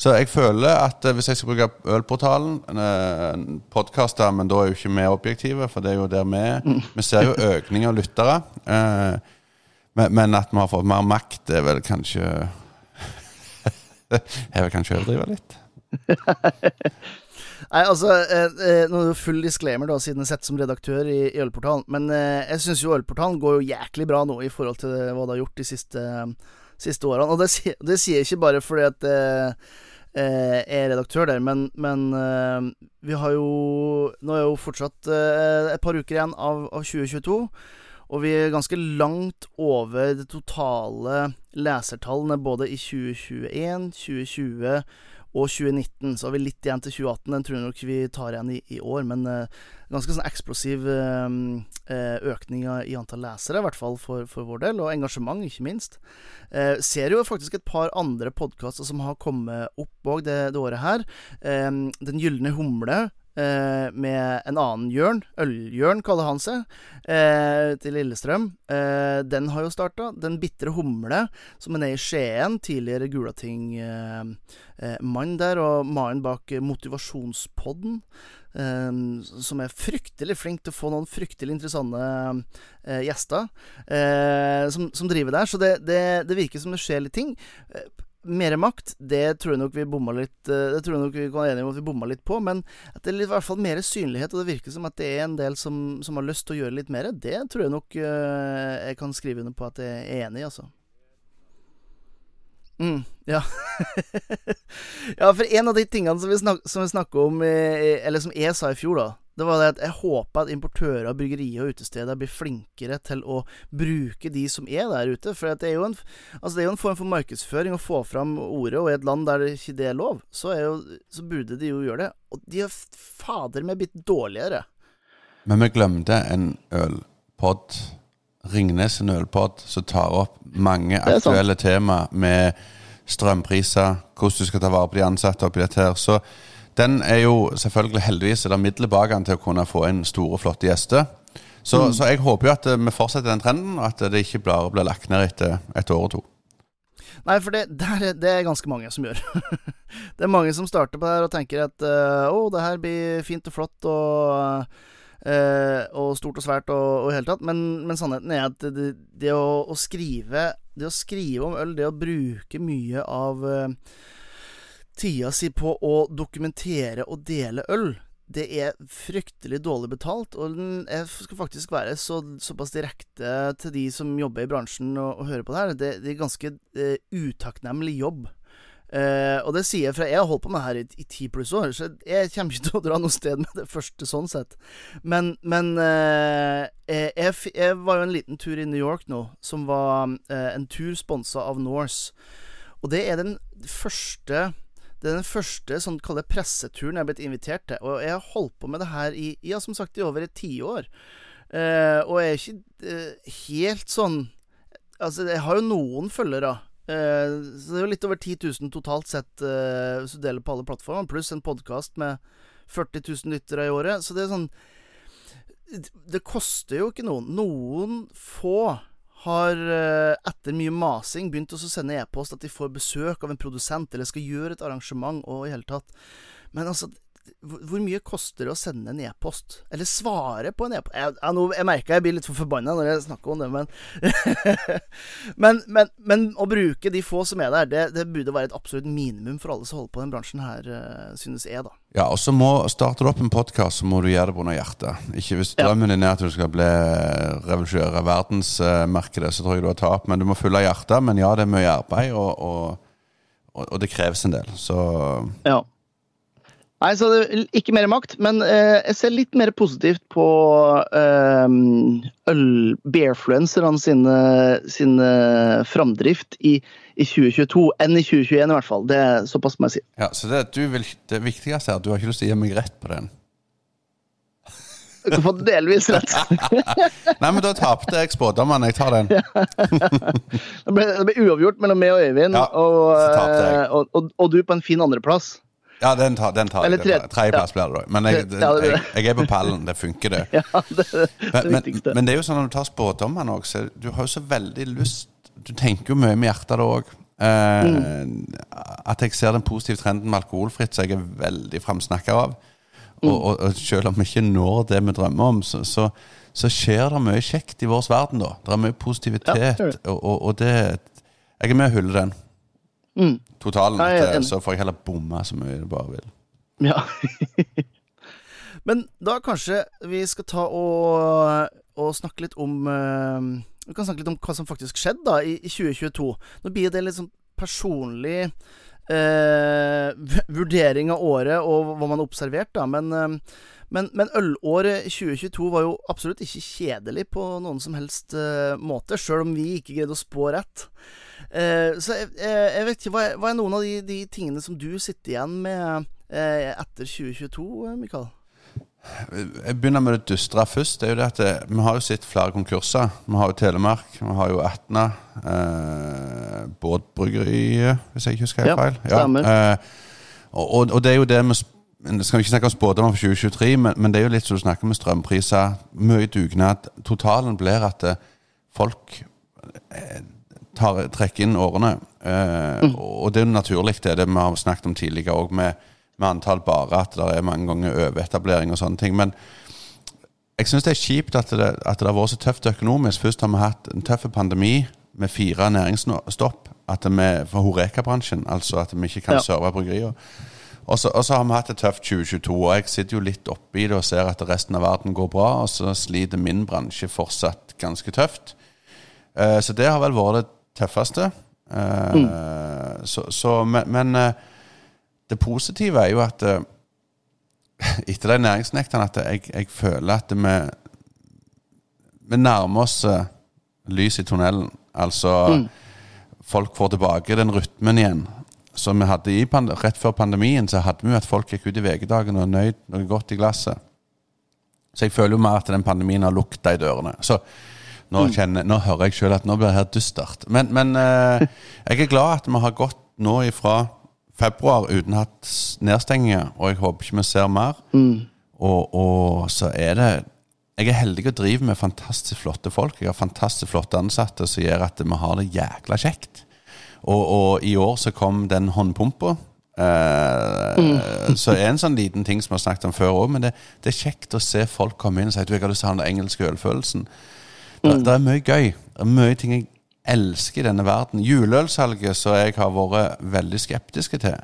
Så jeg føler at eh, hvis jeg skal bruke Ølportalen eh, Podkaster, men da er jo ikke vi objektive, for det er jo der vi er. Vi ser jo økning av lyttere. Eh, men, at vi har fått mer makt, er vel kanskje Jeg vil kanskje overdrive litt. Nei, altså, eh, Nå er det full disclaimer, da, siden jeg sitter som redaktør i, i Ølportalen. Men eh, jeg syns jo Ølportalen går jo jæklig bra nå i forhold til hva det har gjort de siste, siste årene. Og det, det sier jeg ikke bare fordi at eh, er redaktør der, men, men eh, vi har jo Nå er jo fortsatt eh, et par uker igjen av, av 2022. Og vi er ganske langt over det totale lesertallene både i 2021, 2020 og 2019. Så har vi litt igjen til 2018. Den tror jeg nok vi tar igjen i, i år. Men uh, ganske sånn eksplosiv uh, økning i antall lesere, i hvert fall for, for vår del. Og engasjement, ikke minst. Uh, ser jo faktisk et par andre podkaster som har kommet opp òg det, det året her. Den gylne humle. Eh, med en annen Jørn, Øljørn kaller han seg, eh, til Lillestrøm. Eh, den har jo starta. Den bitre humle, som er nede i Skien, tidligere Gulating-mann eh, mann der, og mannen bak eh, Motivasjonspodden. eh, som er fryktelig flink til å få noen fryktelig interessante eh, gjester eh, som, som driver der. Så det, det, det virker som det skjer litt ting. Eh, mer makt, det tror jeg nok vi bomma litt eh, Det tror jeg nok vi kan være enige om at vi bomma litt på, men at det er i hvert fall mer synlighet, og det virker som at det er en del som, som har lyst til å gjøre litt mer, det tror jeg nok eh, jeg kan skrive under på at jeg er enig i, altså. Mm, ja. ja, for en av de tingene som vi, snak som vi snakka om, eh, eller som jeg sa i fjor, da, det var det at jeg håpa at importører, bryggerier og utesteder blir flinkere til å bruke de som er der ute. For at det, er jo en, altså det er jo en form for markedsføring å få fram ordet, og i et land der det ikke er lov, så, er jo, så burde de jo gjøre det. Og de har fader meg blitt dårligere. Men vi glemte en ølpod. Ringnes en ølpod som tar opp mange aktuelle tema med strømpriser, hvordan du skal ta vare på de ansatte oppi dette her. Så den er jo selvfølgelig heldigvis er det midler bak den til å kunne få inn store, flotte gjester. Så, så jeg håper jo at eh, vi fortsetter den trenden, og at det ikke bare blir lagt ned etter et år og to. Nei, for det, det, er, det er ganske mange som gjør. det er mange som starter på det her og tenker at eh, oh, det her blir fint og flott og, eh, og stort og svært og, og i hele tatt. Men, men sannheten er at det, det å, å skrive Det å skrive om øl, det å bruke mye av eh, tida si på å dokumentere og dele øl, det er fryktelig dårlig betalt. Og jeg skal faktisk være så, såpass direkte til de som jobber i bransjen og, og hører på det her. Det, det er ganske uh, utakknemlig jobb. Uh, og det sier jeg, for jeg har holdt på med det her i ti pluss år, så jeg kommer ikke til å dra noe sted med det første sånn sett. Men, men uh, jeg, jeg, var jo en liten tur i New York nå, som var uh, en tur sponsa av Norse. Og det er den første Det er den første sånn kalte presseturen jeg har blitt invitert til. Og jeg har holdt på med det her i Ja, som sagt, i over et tiår. Uh, og jeg er ikke uh, helt sånn Altså, jeg har jo noen følgere. Uh, så det er jo litt over 10 000 totalt sett uh, hvis du deler på alle plattformer, pluss en podkast med 40 000 lyttere i året. Så det er sånn Det koster jo ikke noen. Noen få har eh, etter mye masing begynt å sende e-post at de får besøk av en produsent eller skal gjøre et arrangement og i hele tatt. Men altså hvor mye koster det å sende en e-post? Eller svare på en e-post? Jeg, jeg, jeg merker jeg blir litt for forbanna når jeg snakker om det, men men, men men å bruke de få som er der, det, det burde være et absolutt minimum for alle som holder på i den bransjen her, eh, synes jeg, da. Ja, og så må Starter du opp en podkast, så må du gjøre det pga. hjertet. Ikke hvis drømmen din er at du skal bli revolusjonere verdensmarkedet, så tror jeg du har tap. Men du må fylle hjertet. Men ja, det er mye arbeid, og, og, og, og det kreves en del. Så Ja. Nei, så det ikke mer makt, men eh, jeg ser litt mer positivt på eh, øl- sine, sine framdrift i, i 2022 enn i 2021 i hvert fall. Det er Såpass må jeg si. ja, så det, du vil, det viktigste er at du har ikke lyst til å gi meg rett på den. Du kan få delvis rett. Nei, men da tapte jeg spådommen. Jeg tar den. Det ble, det ble uavgjort mellom meg og Øyvind, Ja, og, eh, og, og, og du på en fin andreplass. Ja, den tar, den tar Eller jeg. tre- Tredjeplass blir det da. Men jeg, jeg, jeg er på pallen. Det funker, det. Ja, det er det Men, men, men det er jo sånn når du tar spådommene òg, så du har jo så veldig lyst Du tenker jo mye med hjertet da òg. Mm. At jeg ser den positive trenden med alkoholfritt, så jeg er veldig framsnakka av. Og, Mm. og, og selv om vi ikke når det vi drømmer om, så, så, så skjer det mye kjekt i vår verden, da. Det er mye positivitet, Ja, det det. og, og, og det Jeg er med og hyller den. Mm. Totalen. Nei, er at, enig. så får jeg heller bomme så mye jeg bare vil. Ja. Men da kanskje vi skal ta og, og snakke litt om eh, Vi kan snakke litt om hva som faktisk skjedde da i, i 2022. Nå blir det litt sånn personlig eh, vurdering av året og hva man har observert, da. Men, eh, men, men ølåret 2022 var jo absolutt ikke kjedelig på noen som helst eh, måte, sjøl om vi ikke greide å spå rett. Eh, så jeg, jeg, vet ikke, hva er, hva er noen av de, de tingene som du sitter igjen med eh, etter 2022, eh, Mikael? Jeg begynner med det dystre først. Det er jo det at det, Vi har jo sett flere konkurser. Vi har jo Telemark, vi har jo Atna. Eh, Båtbryggeriet, hvis jeg ikke husker helt Ja, feil. stemmer. eh, og, og, og det er jo det sp- skal vi ikke snakke om spådommer for 2023, men, men det er jo litt som du snakker med strømpriser. Mye dugnad. Totalen blir at eh, folk eh, tar, trekker inn årene. Eh, Og det er jo naturlig, det er det vi har snakket om tidligere òg, med, med antall bare, at det er mange ganger overetablering og sånne ting. Men jeg syns det er kjipt at det, at det har vært så tøft økonomisk. Først har vi hatt en tøff pandemi med fire næringsstopp. At vi, for Horeka-bransjen, altså at vi ikke kan Ja. serve bryggerier. Og så, og så har vi hatt et tøft 2022, og jeg sitter jo litt oppi det og ser at resten av verden går bra, og så sliter min bransje fortsatt ganske tøft. Eh, så det har vel vært det tøffeste. Mm. så, så, men men eh, det positive er jo at eh, etter de næringsnektene at jeg, jeg føler at vi Vi nærmer oss eh, lys i tunnelen. Altså Folk får tilbake den rytmen igjen. Som vi hadde i rett før pandemien, så hadde vi jo at folk gikk ut i VG-dagen og nøyd noe godt i glasset. Så jeg føler jo mer at den pandemien har lukta i dørene. Så nå, kjenner, nå hører jeg sjøl at nå blir det her dystert. Men, men eh, jeg er glad at vi har gått nå ifra februar uten hatt nedstenginger, og jeg håper ikke vi ser mer. Og, og så er det Jeg er heldig og driver med fantastisk flotte folk. Jeg har fantastisk flotte ansatte som gjør at vi har det jækla kjekt. Og, og i år så kom den håndpumpa. Eh, Så er en sånn liten ting som vi har snakket om før òg, men det, det er kjekt å se folk komme inn og si at du, jeg har lyst til å ha den engelske ølfølelsen. Det, det er mye gøy. Det er mye ting jeg elsker i denne verden. Juleølsalget som jeg har vært veldig skeptiske til,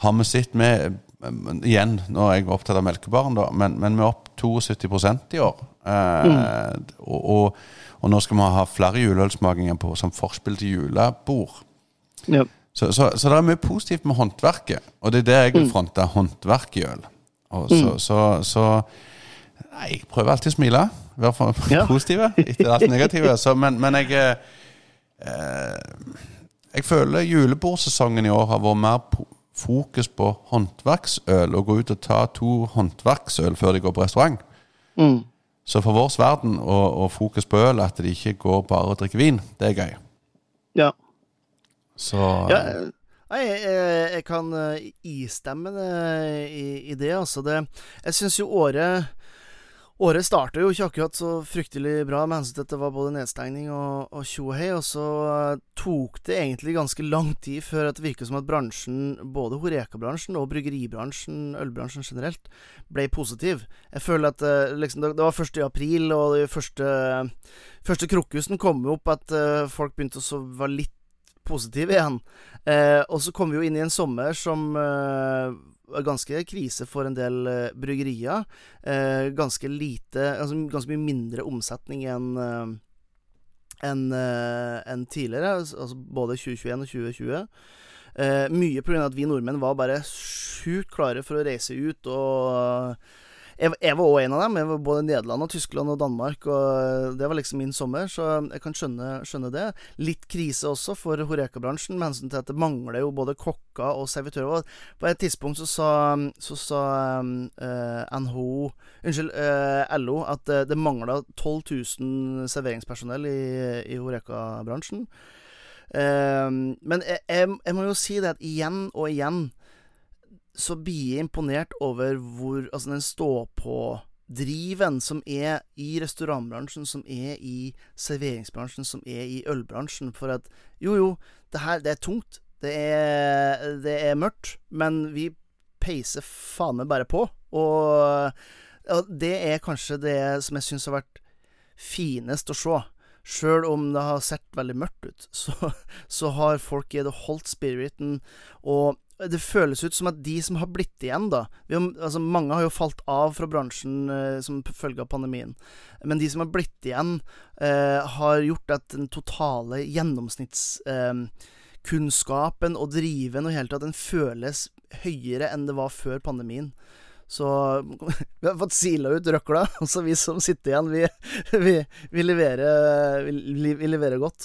har vi sett med Igjen, nå er jeg opptatt av melkebaren, da, men, men vi er opp 72 i år. Eh, og, og, og nå skal vi ha flere juleølsmakinger på som forspill til julebord. Yep. Så, så, så det er mye positivt med håndverket, og det er det jeg vil fronte. Håndverk i øl. Og så, så, så Nei, jeg prøver alltid å smile. Være for Ja. positive etter alt negative. Så, men, men jeg eh, Jeg føler julebordsesongen i år har vært mer fokus på håndverksøl. Og gå ut og ta to håndverksøl før de går på restaurant. Mm. Så for vår verden og, og fokus på øl, at de ikke går bare og drikker vin, det er gøy. ja. Så Ja, jeg, jeg, jeg kan eh, istemme i, i det, altså. Det, jeg syns jo året Året starta jo ikke akkurat så fryktelig bra med hensyn til at det var både nedstengning og, og tjo og så eh, tok det egentlig ganske lang tid før det virket som at bransjen, både Horeka-bransjen og bryggeribransjen, ølbransjen generelt, ble positiv. Jeg føler at eh, liksom, det, var først i april, og de første, første krukkusen kom opp at eh, folk begynte å være litt positive igjen. Eh, og så kom vi jo inn i en sommer som eh, ganske krise for en del eh, bryggerier. Eh, ganske lite Altså ganske mye mindre omsetning enn eh, enn eh, enn tidligere, altså altså både 2021 og 2020. Eh, mye pga. at vi nordmenn var bare sjukt klare for å reise ut og jeg, var òg en av dem. Jeg var både Nederland og Tyskland og Danmark, og det var liksom min sommer, så jeg kan skjønne, skjønne det. Litt krise også for Horeka-bransjen, med hensyn til at det mangler jo både kokker og servitører. På et tidspunkt så sa, så sa uh, NHO Unnskyld, uh, LO at det, mangla 12 000 serveringspersonell i, i Horeka-bransjen. Uh, men jeg, jeg, jeg må jo si det at igjen og igjen så blir jeg imponert over hvor Altså den stå-på-driven som er i restaurantbransjen, som er i serveringsbransjen, som er i ølbransjen. For at jo, jo, det her det er tungt. Det er, det er mørkt. Men vi peiser faen meg bare på. Og, og det er kanskje det som jeg syns har vært finest å se. Sjøl om det har sett veldig mørkt ut, så, så har folk i det holdt spiriten. Og det føles ut som at de som har blitt igjen, da har, altså Mange har jo falt av fra bransjen eh, som følge av pandemien. Men de som har blitt igjen, eh, har gjort at den totale gjennomsnittskunnskapen eh, og driven og hele tatt den føles høyere enn det var før pandemien. Så vi har fått sila ut røkla. Så vi som sitter igjen, vi, vi, vi, leverer, vi leverer godt.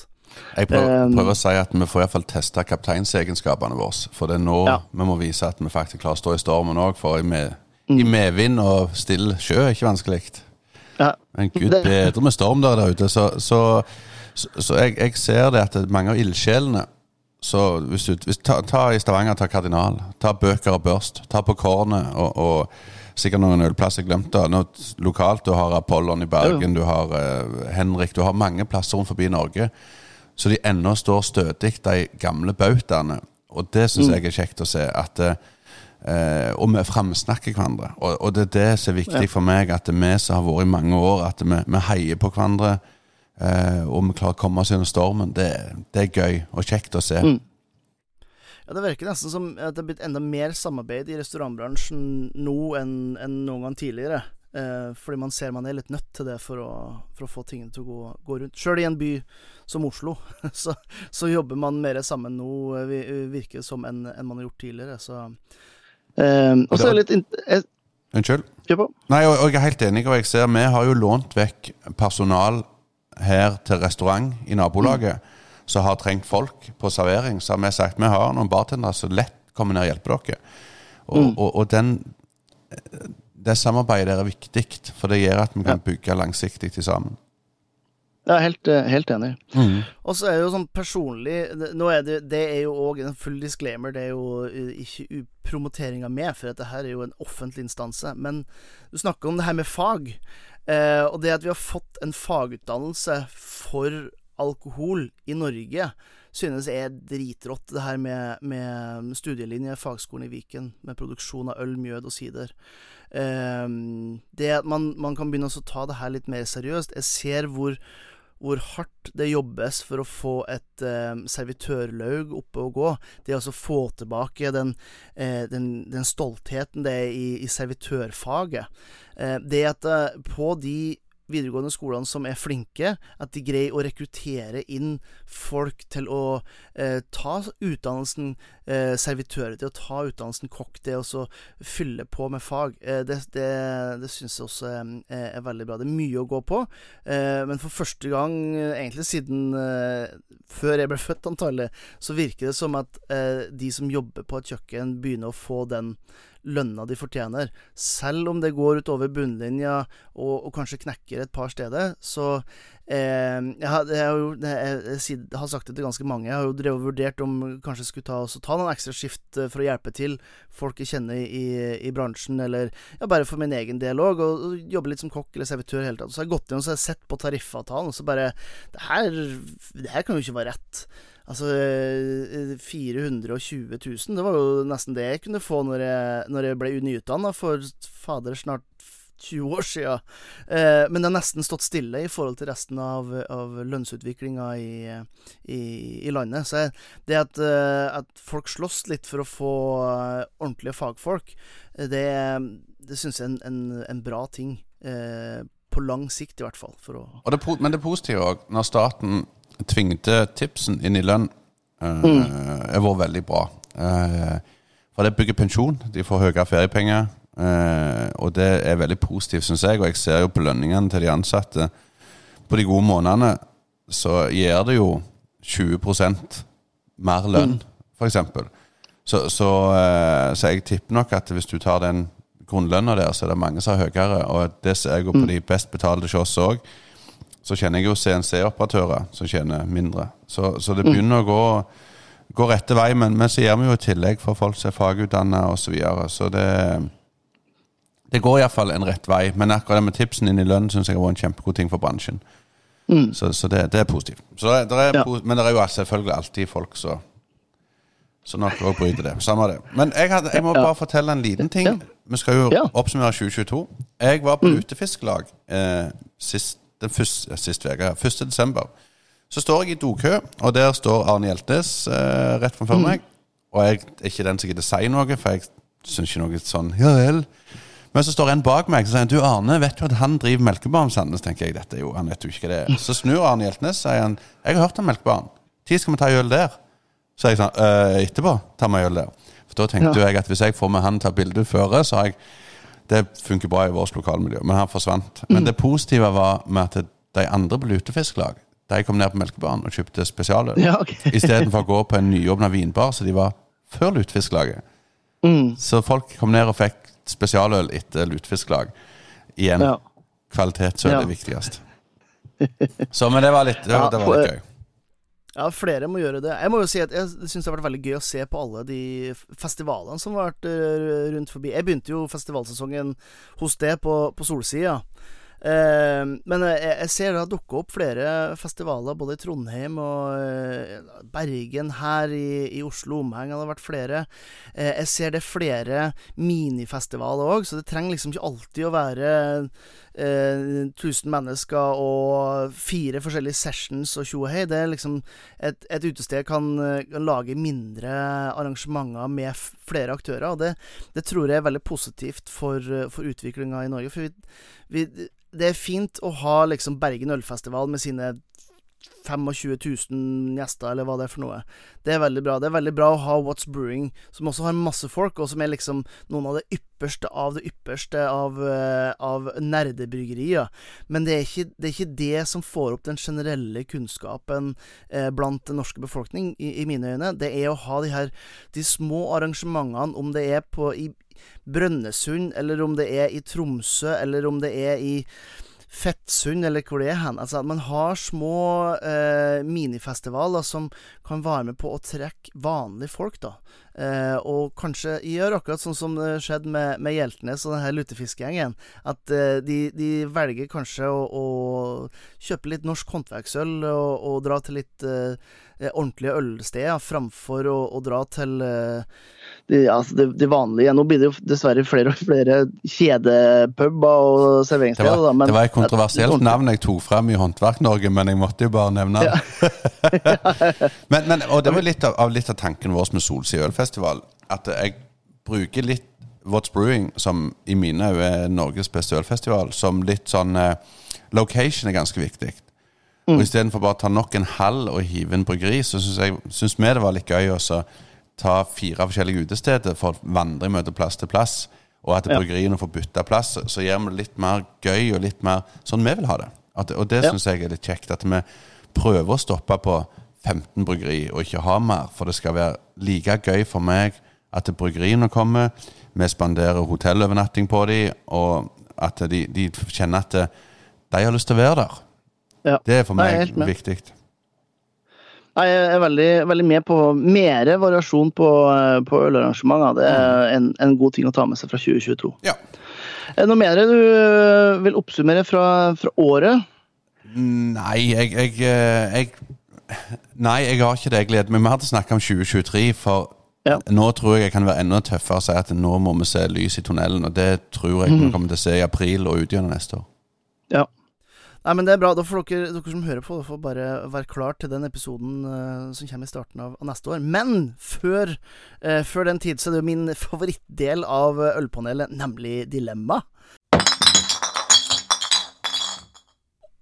Jeg prøver, um, prøver, å si at vi får iallfall testa kapteinsegenskapene våre. For det er nå ja. vi må vise at vi faktisk klarer å stå i stormen òg. For i, med, mm. i, medvind og stille sjø er ikke vanskelig. Ja. Men gud bedre med storm der, der ute. Så, så, så, så jeg, jeg, ser det at mange av ildsjelene så hvis du, hvis, ta, ta, i Stavanger, ta Kardinal. Ta Bøker og Børst. Ta på Kornet og, og sikkert noen ølplasser jeg glemte. lokalt du har Apollon i Bergen, ja. du har uh, Henrik, du har mange plasser rundt forbi Norge så de ennå står stødig, de gamle bautaene. Og det syns mm. jeg er kjekt å se. at eh, Og vi framsnakker hverandre. Og, og, det er det som er viktig for meg, at vi som har vært i mange år, at vi, vi heier på hverandre. Eh, og vi klarer å komme oss gjennom stormen. Det, det, er gøy og kjekt å se. Mm. Ja, Det virker nesten som at det er blitt enda mer samarbeid i restaurantbransjen nå enn, enn noen gang tidligere. Eh, fordi man ser man er litt nødt til det for å, for å få tingene til å gå, gå rundt. Sjøl i en by som Oslo, så, så, jobber man mer sammen nå, eh, virker det som, enn, en man har gjort tidligere. Så eh, Og så er det litt Unnskyld? Nei, og, og, jeg er helt enig, og jeg ser vi har jo lånt vekk personal her til restaurant i nabolaget mm. som har trengt folk på servering. Så har vi sagt vi har noen bartendere som lett kommer ned og hjelper dere. Og, mm. og, og den det samarbeidet der er viktig, for det gjør at vi kan bygge langsiktig til sammen. Jeg er helt, eh, helt enig. Mm. Og så er det jo sånn personlig Nå er det, det er jo òg en full disclaimer. Det er jo eh, ikke promoteringa med, for dette her er jo en offentlig instanse. Men du snakker om det her med fag. Eh, og det at vi har fått en fagutdannelse for alkohol i Norge, synes er dritrått. Det her med, med studielinje, fagskolen i Viken, med produksjon av øl, mjød og sider. Um, det at man, man, kan begynne å ta det her litt mer seriøst. Jeg ser hvor, hvor hardt det jobbes for å få et eh, servitørlaug oppe og gå. Det å få tilbake den, eh, den, den, stoltheten det er i, i servitørfaget. Eh, det at eh, på de videregående skolene som er flinke, at de greier å rekruttere inn folk til å eh, ta utdannelsen eh, servitører, til å ta utdannelsen kokk, det å fylle på med fag. Eh, det det, det syns jeg også er, er, veldig bra. Det er mye å gå på, eh, men for første gang, egentlig siden eh, før jeg ble født, antallet, så virker det som at eh, de som jobber på et kjøkken, begynner å få den lønna de fortjener. Selv om det går utover bunnlinja og, og kanskje knekker et par steder, så eh, jeg, har, jeg, har jo, jeg, jeg, har sagt det til ganske mange. Jeg har jo drevet og vurdert om kanskje skulle ta, ta noen ekstra skift eh, for å hjelpe til folk jeg kjenner i, i bransjen, eller ja, bare for min egen del òg, og, og, jobbe litt som kokk eller servitør hele tatt. Så har jeg gått inn og sett på tariffavtalen, og så bare Det her, det her kan jo ikke være rett. Altså 420 eh, 000, det var jo nesten det jeg kunne få når jeg, når jeg ble nyutdanna for fader snart 20 år sia. Eh, men det har nesten stått stille i forhold til resten av, av lønnsutviklinga i, i, i, landet. Så det at, eh, at, folk slåss litt for å få eh, ordentlige fagfolk, det, det syns jeg er en, en, en, bra ting. Eh, på lang sikt, i hvert fall. Det, men det positive òg, når staten tvingte tipsen inn i lønn, uh, mm. har vært veldig bra. Uh, for det bygger pensjon. De får høyere feriepenger. Eh, og det er veldig positivt, syns jeg. Og jeg ser jo på lønningene til de ansatte. På de gode månedene så gir det jo 20% mer lønn, for f.eks. Så, så, eh, så jeg tipper nok at hvis du tar den grunnlønna der, så er det mange som har høyere. Og det ser jeg jo på de best betalte hos oss òg. Så kjenner jeg jo CNC-operatører som tjener mindre. Så, så det begynner å gå, gå rette vei. Men, men så gjør vi jo i tillegg for folk som er fagutdanna osv. Så, videre. så det det går iallfall en rett vei. Men akkurat det med tipsen inn i lønn syns jeg har vært en kjempegod ting for bransjen. Mm. Så, så det, det, er positivt. Det er, Ja. men det er jo selvfølgelig alltid folk som så nok også bryter det. Samme det. Men jeg, hadde, jeg må bare fortelle en liten ting. Vi skal jo oppsummere 2022. Jeg var på utefiskelag eh, sist, den første, sist uke, 1. desember. Så står jeg i dokø, og der står Arne Hjeltnes eh, rett framfor meg. Og jeg er ikke den som gidder si noe, for jeg syns ikke noe sånn Ja vel. Men så står en bak meg og sier du Arne, vet du at han driver Melkebarn Sandnes? tenker jeg, dette jo, han vet jo ikke hva det er. Så snur Arne Hjeltnes sier han, jeg har hørt om Melkebarn. Når skal vi ta øl der? Så jeg sånn, «Øh, etterpå tar vi øl der. For da tenkte Ja. jeg at hvis jeg får med han til å ta bilde føre, så har jeg Det funker bra i vårt lokalmiljø, men han forsvant. Men det positive var med at de andre på lutefisklag de kom ned på Melkebarn og kjøpte spesialøl. Ja, okay. Istedenfor å gå på en nyåpna vinbar, så de var før lutefisklaget. Mm. Så folk kom ned og fikk spesialøl etter lutefisklag. Igjen, Ja. kvalitetsøl Ja. er viktigst. Så, men det var litt, det var, det var litt gøy. Ja, flere må gjøre det. Jeg må jo si at jeg syns det har vært veldig gøy å se på alle de festivalene som har vært eh, rundt forbi. Jeg begynte jo festivalsesongen hos det på, på Solsida. Eh, men jeg, jeg ser det har dukka opp flere festivaler både i Trondheim og eh, Bergen, her i, i Oslo omheng har det vært flere. Eh, jeg ser det er flere minifestivaler òg, så det trenger liksom ikke alltid å være eh, 1000 mennesker og fire forskjellige sessions og tjo. Det er liksom et, et utested kan, eh, kan lage mindre arrangementer med flere aktører, og det, det tror jeg er veldig positivt for, eh, for utviklinga i Norge. For vi, vi, det er fint å ha liksom Bergen ølfestival med sine 25 000 gjester, eller hva det er for noe. Det er veldig bra. Det er veldig bra å ha What's Brewing, som også har masse folk, og som er liksom noen av det ypperste av det ypperste av, eh, av nerdebryggerier. Men det er, ikke, det er ikke det som får opp den generelle kunnskapen eh, blant den norske befolkning, i, i mine øyne. Det er å ha de her de små arrangementene, om det er på i Brønnøysund, eller om det er i Tromsø, eller om det er i Fettsund, eller hvor det er hen. Altså, at man har små eh, minifestivaler som kan være med på å trekke vanlige folk, da. Eh, og kanskje gjør akkurat sånn som det skjedde med, med Hjeltnes og denne lutefiskegjengen. At eh, de, de velger kanskje å, å kjøpe litt norsk håndverksøl og, og dra til litt eh, ordentlige ølsteder, framfor å, å dra til eh, Det, altså det, det vanlige Nå blir det jo dessverre flere og flere kjedepuber og Det serveringssteder. var, det var et kontroversielt navn jeg tok frem i Håndverk-Norge, men jeg måtte jo bare nevne det. men, men, og det var litt av, av, litt av tanken vår med Solsida ølfestival. At jeg bruker litt What's Brewing, som i mine øyne er Norges beste ølfestival, som litt sånn eh, Location er ganske viktig. Og istedenfor bare å ta nok en halv og hive en bryggeri, så syns vi det var litt gøy å ta fire forskjellige utesteder for å vandre møte plass til plass. Og at Ja. bryggeriene får bytte plass, så gjør vi det litt mer gøy og litt mer sånn vi vil ha det. At, og det Ja. syns jeg er litt kjekt. At vi prøver å stoppe på 15 bryggeri og ikke ha mer. For det skal være like gøy for meg at bryggeriene kommer. Vi spanderer hotellovernatting på dem, og at de, de kjenner at de har lyst til å være der. Ja. Det er for meg viktig. Nei, Jeg er veldig, veldig med på mer variasjon på, på ølarrangementer. Det er en, en god ting å ta med seg fra 2022. Ja. Noe mer du vil oppsummere fra, fra året? Nei, jeg, jeg, eh, jeg Nei, jeg har ikke det. Jeg gleder meg mer til å snakke om 2023. For Ja. nå tror jeg jeg kan være enda tøffere og si at nå må vi se lys i tunnelen. Og det tror jeg vi kommer til å se i april og ut gjennom neste år. Ja. Nei, men det er bra. Da får dere, dere som hører på, får bare være klar til den episoden uh, som kommer i starten av, av neste år. Men før, uh, før den tid så er det jo min favorittdel av ølpanelet, nemlig Dilemma.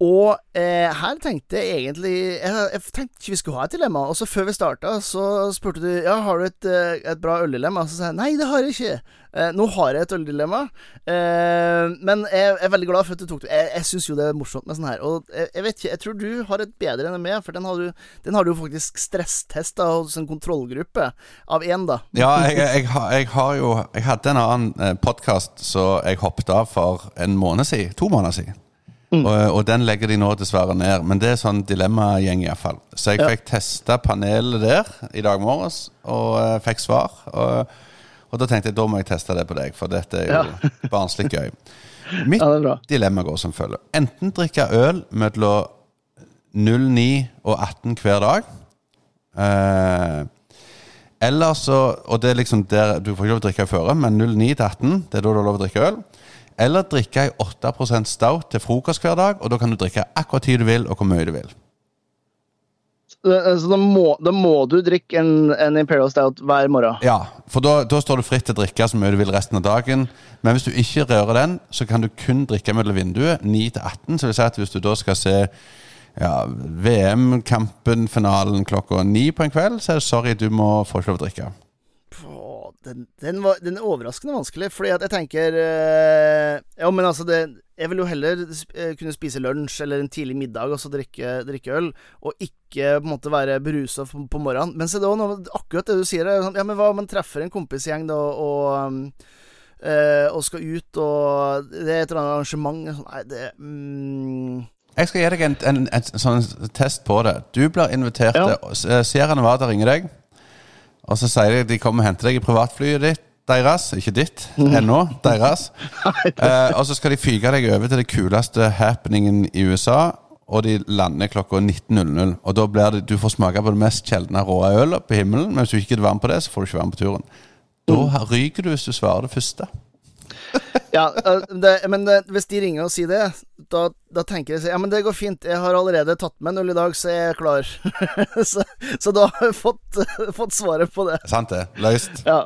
Og eh, her tenkte jeg egentlig jeg, jeg tenkte ikke vi skulle ha et dilemma. Og så før vi starta, så spurte du Ja, har du et, eh, et bra øldilemma. Så sa jeg nei, det har jeg ikke. Eh, nå har jeg et øldilemma, eh, men jeg, er veldig glad for at du tok det. Jeg, jeg syns jo det er morsomt med sånn her. Og jeg, jeg, vet ikke, jeg tror du har et bedre enn meg, for den har du, den har du faktisk stresstesta hos en kontrollgruppe av én, da. Ja, jeg, har jo Jeg hadde en annen eh, podkast så jeg hoppet av for en måned siden. To måneder siden. Mm. Og, og, den legger de nå dessverre ned. Men det er sånn dilemmagjeng, iallfall. Så jeg ja. fikk testa panelet der i dag morges, og uh, fikk svar. Og, og, da tenkte jeg da må jeg teste det på deg, for dette er jo ja. barnslig gøy. Mitt ja, dilemma går som følger. Enten drikke øl mellom 09 og 18 hver dag. Eh, eller så Og det er liksom der Du får ikke lov å drikke før, men 09 til 18, det er da du har lov å drikke øl. Eller drikke ei 8% stout til frokost hver dag, og da kan du drikke akkurat tid du vil, og hvor mye du vil. Så da må, da må du drikke en, en, Imperial Stout hver morgen? Ja, for da, da, står du fritt til å drikke så mye du vil resten av dagen. Men hvis du ikke rører den, så kan du kun drikke mellom vinduet 9 til 18. Så vil si at hvis du da skal se ja, VM-kampen, finalen klokka 9 på en kveld, så er det sorry, du må få ikke lov å drikke den, den, var, den, er overraskende vanskelig, fordi at jeg tenker øh, Ja, men altså det, Jeg vil jo heller øh, kunne spise lunsj eller en tidlig middag og så drikke, drikke øl, og ikke på en måte være berusa på, på, morgenen. Men se da, akkurat det du sier, er sånn Ja, men hva om man treffer en kompisgjeng da, og øh, og skal ut, og det er et eller annet arrangement sånn, Nei, det mm. Jeg skal gi deg en, en, en, en, sånn test på det. Du blir invitert ja. Seerne var der, ringer deg. Og så sier de de kommer og henter deg i privatflyet ditt. Deres, ikke ditt mm. ennå. Deres. eh, og så skal de fyke deg over til det kuleste happeningen i USA. Og de lander klokka 19.00. Og da blir det, du får smake på det mest sjeldne rå ølet på himmelen. Men hvis du ikke er varm på det, så får du ikke være med på turen. Da mm. ryker du hvis du svarer det første ja, eh, det, men det, hvis de ringer og sier det, da, da, tenker jeg Ja, men det går fint, jeg har allerede tatt med null i dag, så jeg er klar. så, så, da har jeg fått, fått, svaret på det. Sant det. Løst. Ja.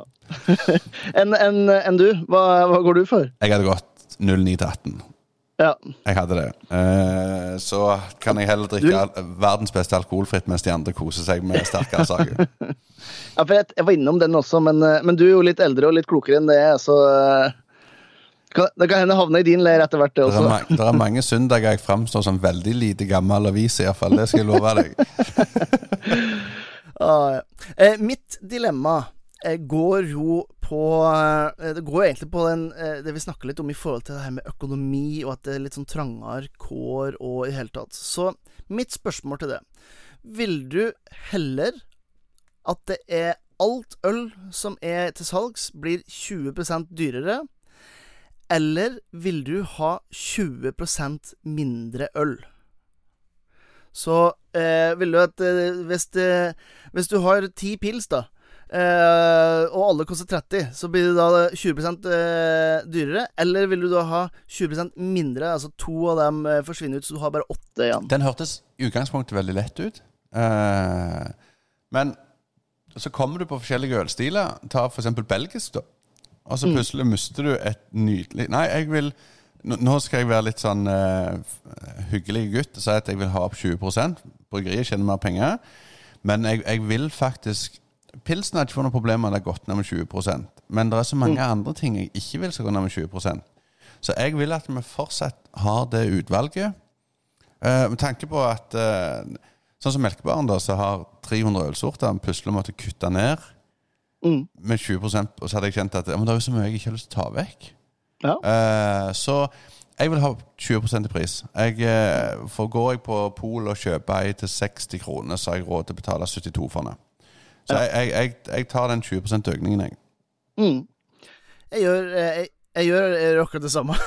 Enn en, en du? Hva, hva, går du for? Jeg hadde gått 09 til 18. Ja. Jeg hadde det. Eh, så kan jeg heller drikke du... verdens beste alkoholfritt mens de andre koser seg med sterkere saker. ja, for jeg, jeg, var innom den også, men, eh, men, du er jo litt eldre og litt klokere enn det, så eh, det kan hende havne i din leir etter hvert, det også. Det er, det er mange søndager jeg framstår som veldig lite gammel avis, iallfall. Det skal jeg love deg. ah, ja. eh, mitt dilemma eh, går jo på eh, Det går jo egentlig på den, eh, det vi snakker litt om i forhold til det her med økonomi, og at det er litt sånn trangere kår og i hele tatt. Så mitt spørsmål til det Vil du heller at det er alt øl som er til salgs, blir 20% dyrere? Eller vil du ha 20% mindre øl? Så eh, vil du at eh, hvis, eh, hvis, du har ti pils, da, eh, og alle koster 30, så blir det da 20 eh, dyrere? Eller vil du da ha 20% mindre, altså to av dem eh, forsvinner ut, så du har bare åtte igjen? Den hørtes i utgangspunktet veldig lett ut. Men så kommer du på forskjellige ølstiler. Ta f.eks. belgisk, da. Og så mm. plutselig mister du et nydelig Nei, jeg vil Nå skal jeg være litt sånn uh, hyggelig gutt og si at jeg vil ha opp 20% Bryggeriet tjener mer penger. Men jeg, jeg vil faktisk Pilsen har ikke fått noe problem med at det har gått ned med 20% Men det er så mange mm. andre ting jeg ikke vil skal gå ned med 20% Så jeg vil at vi fortsatt har det utvalget. Uh, med tanke på at uh, Sånn som Melkebaren, da, så har 300 ølsorter, plutselig måtte kutte ned mm. med 20% og så hadde jeg kjent at ja, men det er jo så mye jeg ikke har lyst til å ta vekk. Ja. Uh, så jeg vil ha 20 i pris. Jeg, uh, for Går jeg på Pol og kjøper ei til 60 kroner, så har jeg råd til å betale 72 for den. Så ja. jeg, jeg, jeg, tar den 20 økningen, jeg. Mm. Jeg gjør jeg, jeg, jeg gjør akkurat det samme.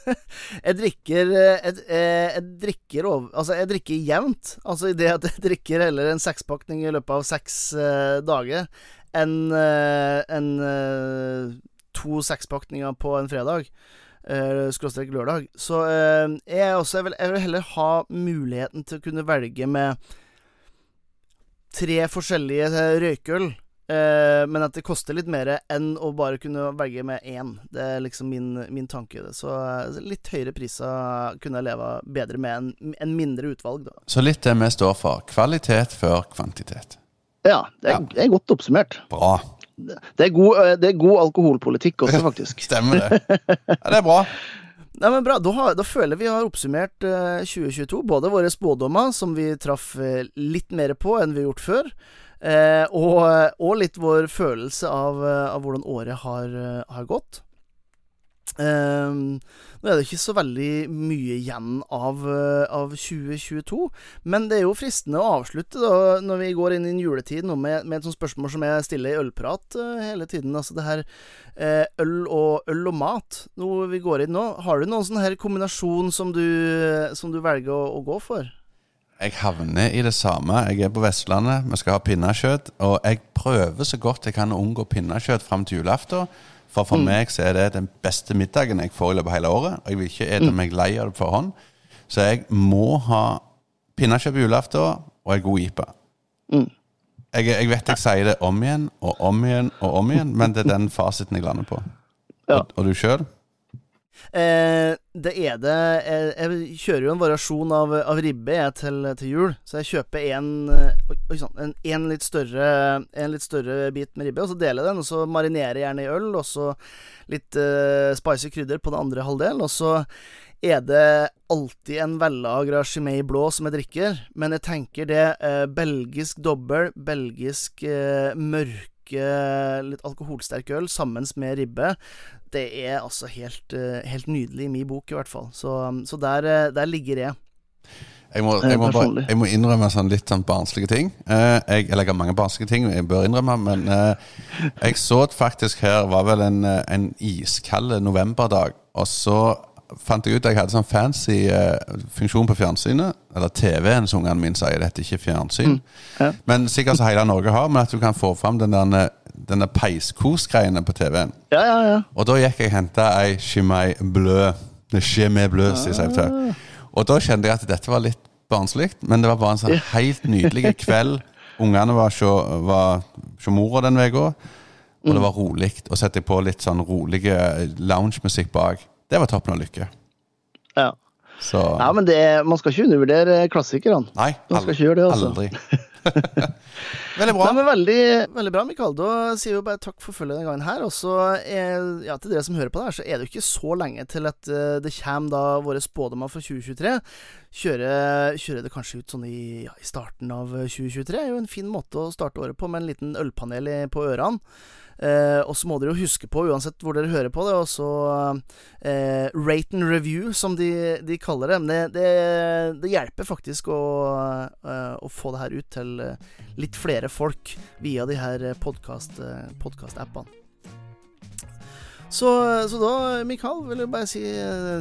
jeg drikker jeg, jeg, drikker over Altså, jeg drikker jevnt. Altså i det at jeg drikker heller en sekspakning i løpet av seks uh, dager enn eh, en, eh, to sekspakninger på en fredag. Uh, skråstrek lørdag. Så jeg, også, jeg, vil, jeg, vil, heller ha muligheten til å kunne velge med tre forskjellige røykøl Uh, men at det koster litt mer enn å bare kunne velge med én. Det er liksom min, min tanke. Så uh, litt høyere priser kunne jeg leve bedre med en, en mindre utvalg, da. Så litt det vi står for. Kvalitet før kvantitet. Ja, det er, det er godt oppsummert. Bra. Det er god, eh, det er god alkoholpolitikk også, faktisk. Stemmer det. Ja, det er bra. Nei, men bra. Da, har, da føler jeg vi har oppsummert eh, 2022. Både våre spådommer, som vi traff eh, litt mer på enn vi har gjort før, eh, og, og litt vår følelse av, eh, av hvordan året har, eh, har gått. Eh, nå er det ikke så veldig mye igjen av, eh, av 2022, men det er jo fristende å avslutte da, når vi går inn i en juletid nå med, med et sånt spørsmål som jeg stiller i ølprat uh, hele tiden. Altså det her uh, øl, og, øl og mat, noe vi går inn nå. Har du noen sånn her kombinasjon som du, som du velger å, å gå for? Jeg havner i det samme. Jeg er på Vestlandet, vi skal ha pinnekjøtt. Og jeg prøver så godt jeg kan å unngå pinnekjøtt fram til julaften. For for meg så er det den beste middagen jeg får i løpet av hele året. Og jeg vil ikke ete meg lei av det på forhånd. Så jeg må ha pinnekjøtt på julaften og ei god IPA. Jeg, jeg vet jeg sier det om igjen og om igjen og om igjen, men det er den fasiten jeg lander på. Ja. Og, og du sjøl? Eh, det er det jeg, jeg kjører jo en variasjon av, av ribbe jeg, til, til jul. Så jeg kjøper en, eh, oi, sann, en, en, litt større, en litt større bit med ribbe, og så deler jeg den. Og så marinerer jeg gjerne i øl, og så litt eh, spicy krydder på den andre halvdelen. Og så er det alltid en vellagra Chimay blå som jeg drikker, men jeg tenker det eh, belgisk dobbel, belgisk eh, mørke litt alkoholsterk øl sammen med ribbe. Det er altså helt, eh, helt nydelig i min bok, i hvert fall. Så, så der, eh, der ligger jeg. Jeg må, Eh, jeg, må bare, jeg må innrømme sånn litt sånn barnslige ting. Eh, jeg, eller jeg har mange barnslige ting jeg bør innrømme, men eh, jeg så at faktisk her var vel en, en iskald novemberdag, og så fant jeg ut at jeg hadde sånn fancy uh, funksjon på fjernsynet, eller TV-en som ungene mine sier, det heter ikke fjernsyn. ja. Men sikkert så hele Norge har, men at du kan få fram den der, denne peiskos-greiene på TV-en. Ja, ja, ja. Og da gikk jeg og henta ei Chimay blø. Det Chimay Bleu, sier jeg til. Og da kjente jeg at dette var litt barnslig, men det var bare en sånn helt nydelig kveld. Ungene var hos mora den uka, og det var rolig. Og sette på litt sånn rolig loungemusikk bak. Det var tappen av lykke. ja. Så Nei, men det, man skal ikke undervurdere klassikerne. Nei, Man skal ikke gjøre det, altså. aldri. Veldig bra. Nei, men veldig, veldig bra, Mikael. Da sier vi bare takk for følget denne gangen her. Og så, ja, til dere som hører på det her, så er det jo ikke så lenge til at eh, det kommer da våre spådommer for 2023. Kjøre, kjøre det kanskje ut sånn i, ja, i starten av 2023 er jo en fin måte å starte året på, med en liten ølpanel på ørene. Eh, og så må dere jo huske på, uansett hvor dere hører på det, og så eh, rate and review, som de, de kaller det. Men det, det, det hjelper faktisk å, eh, å få det her ut til eh, litt flere folk via de her eh, podkast-appene. Så, så da, Mikael, vil jeg bare si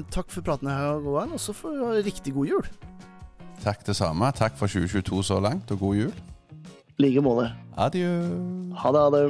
takk for praten her, og så får du ha riktig god jul. Takk det samme. Takk for 2022 så langt, og god jul. I like måte. Adjø. Ha det, ha det.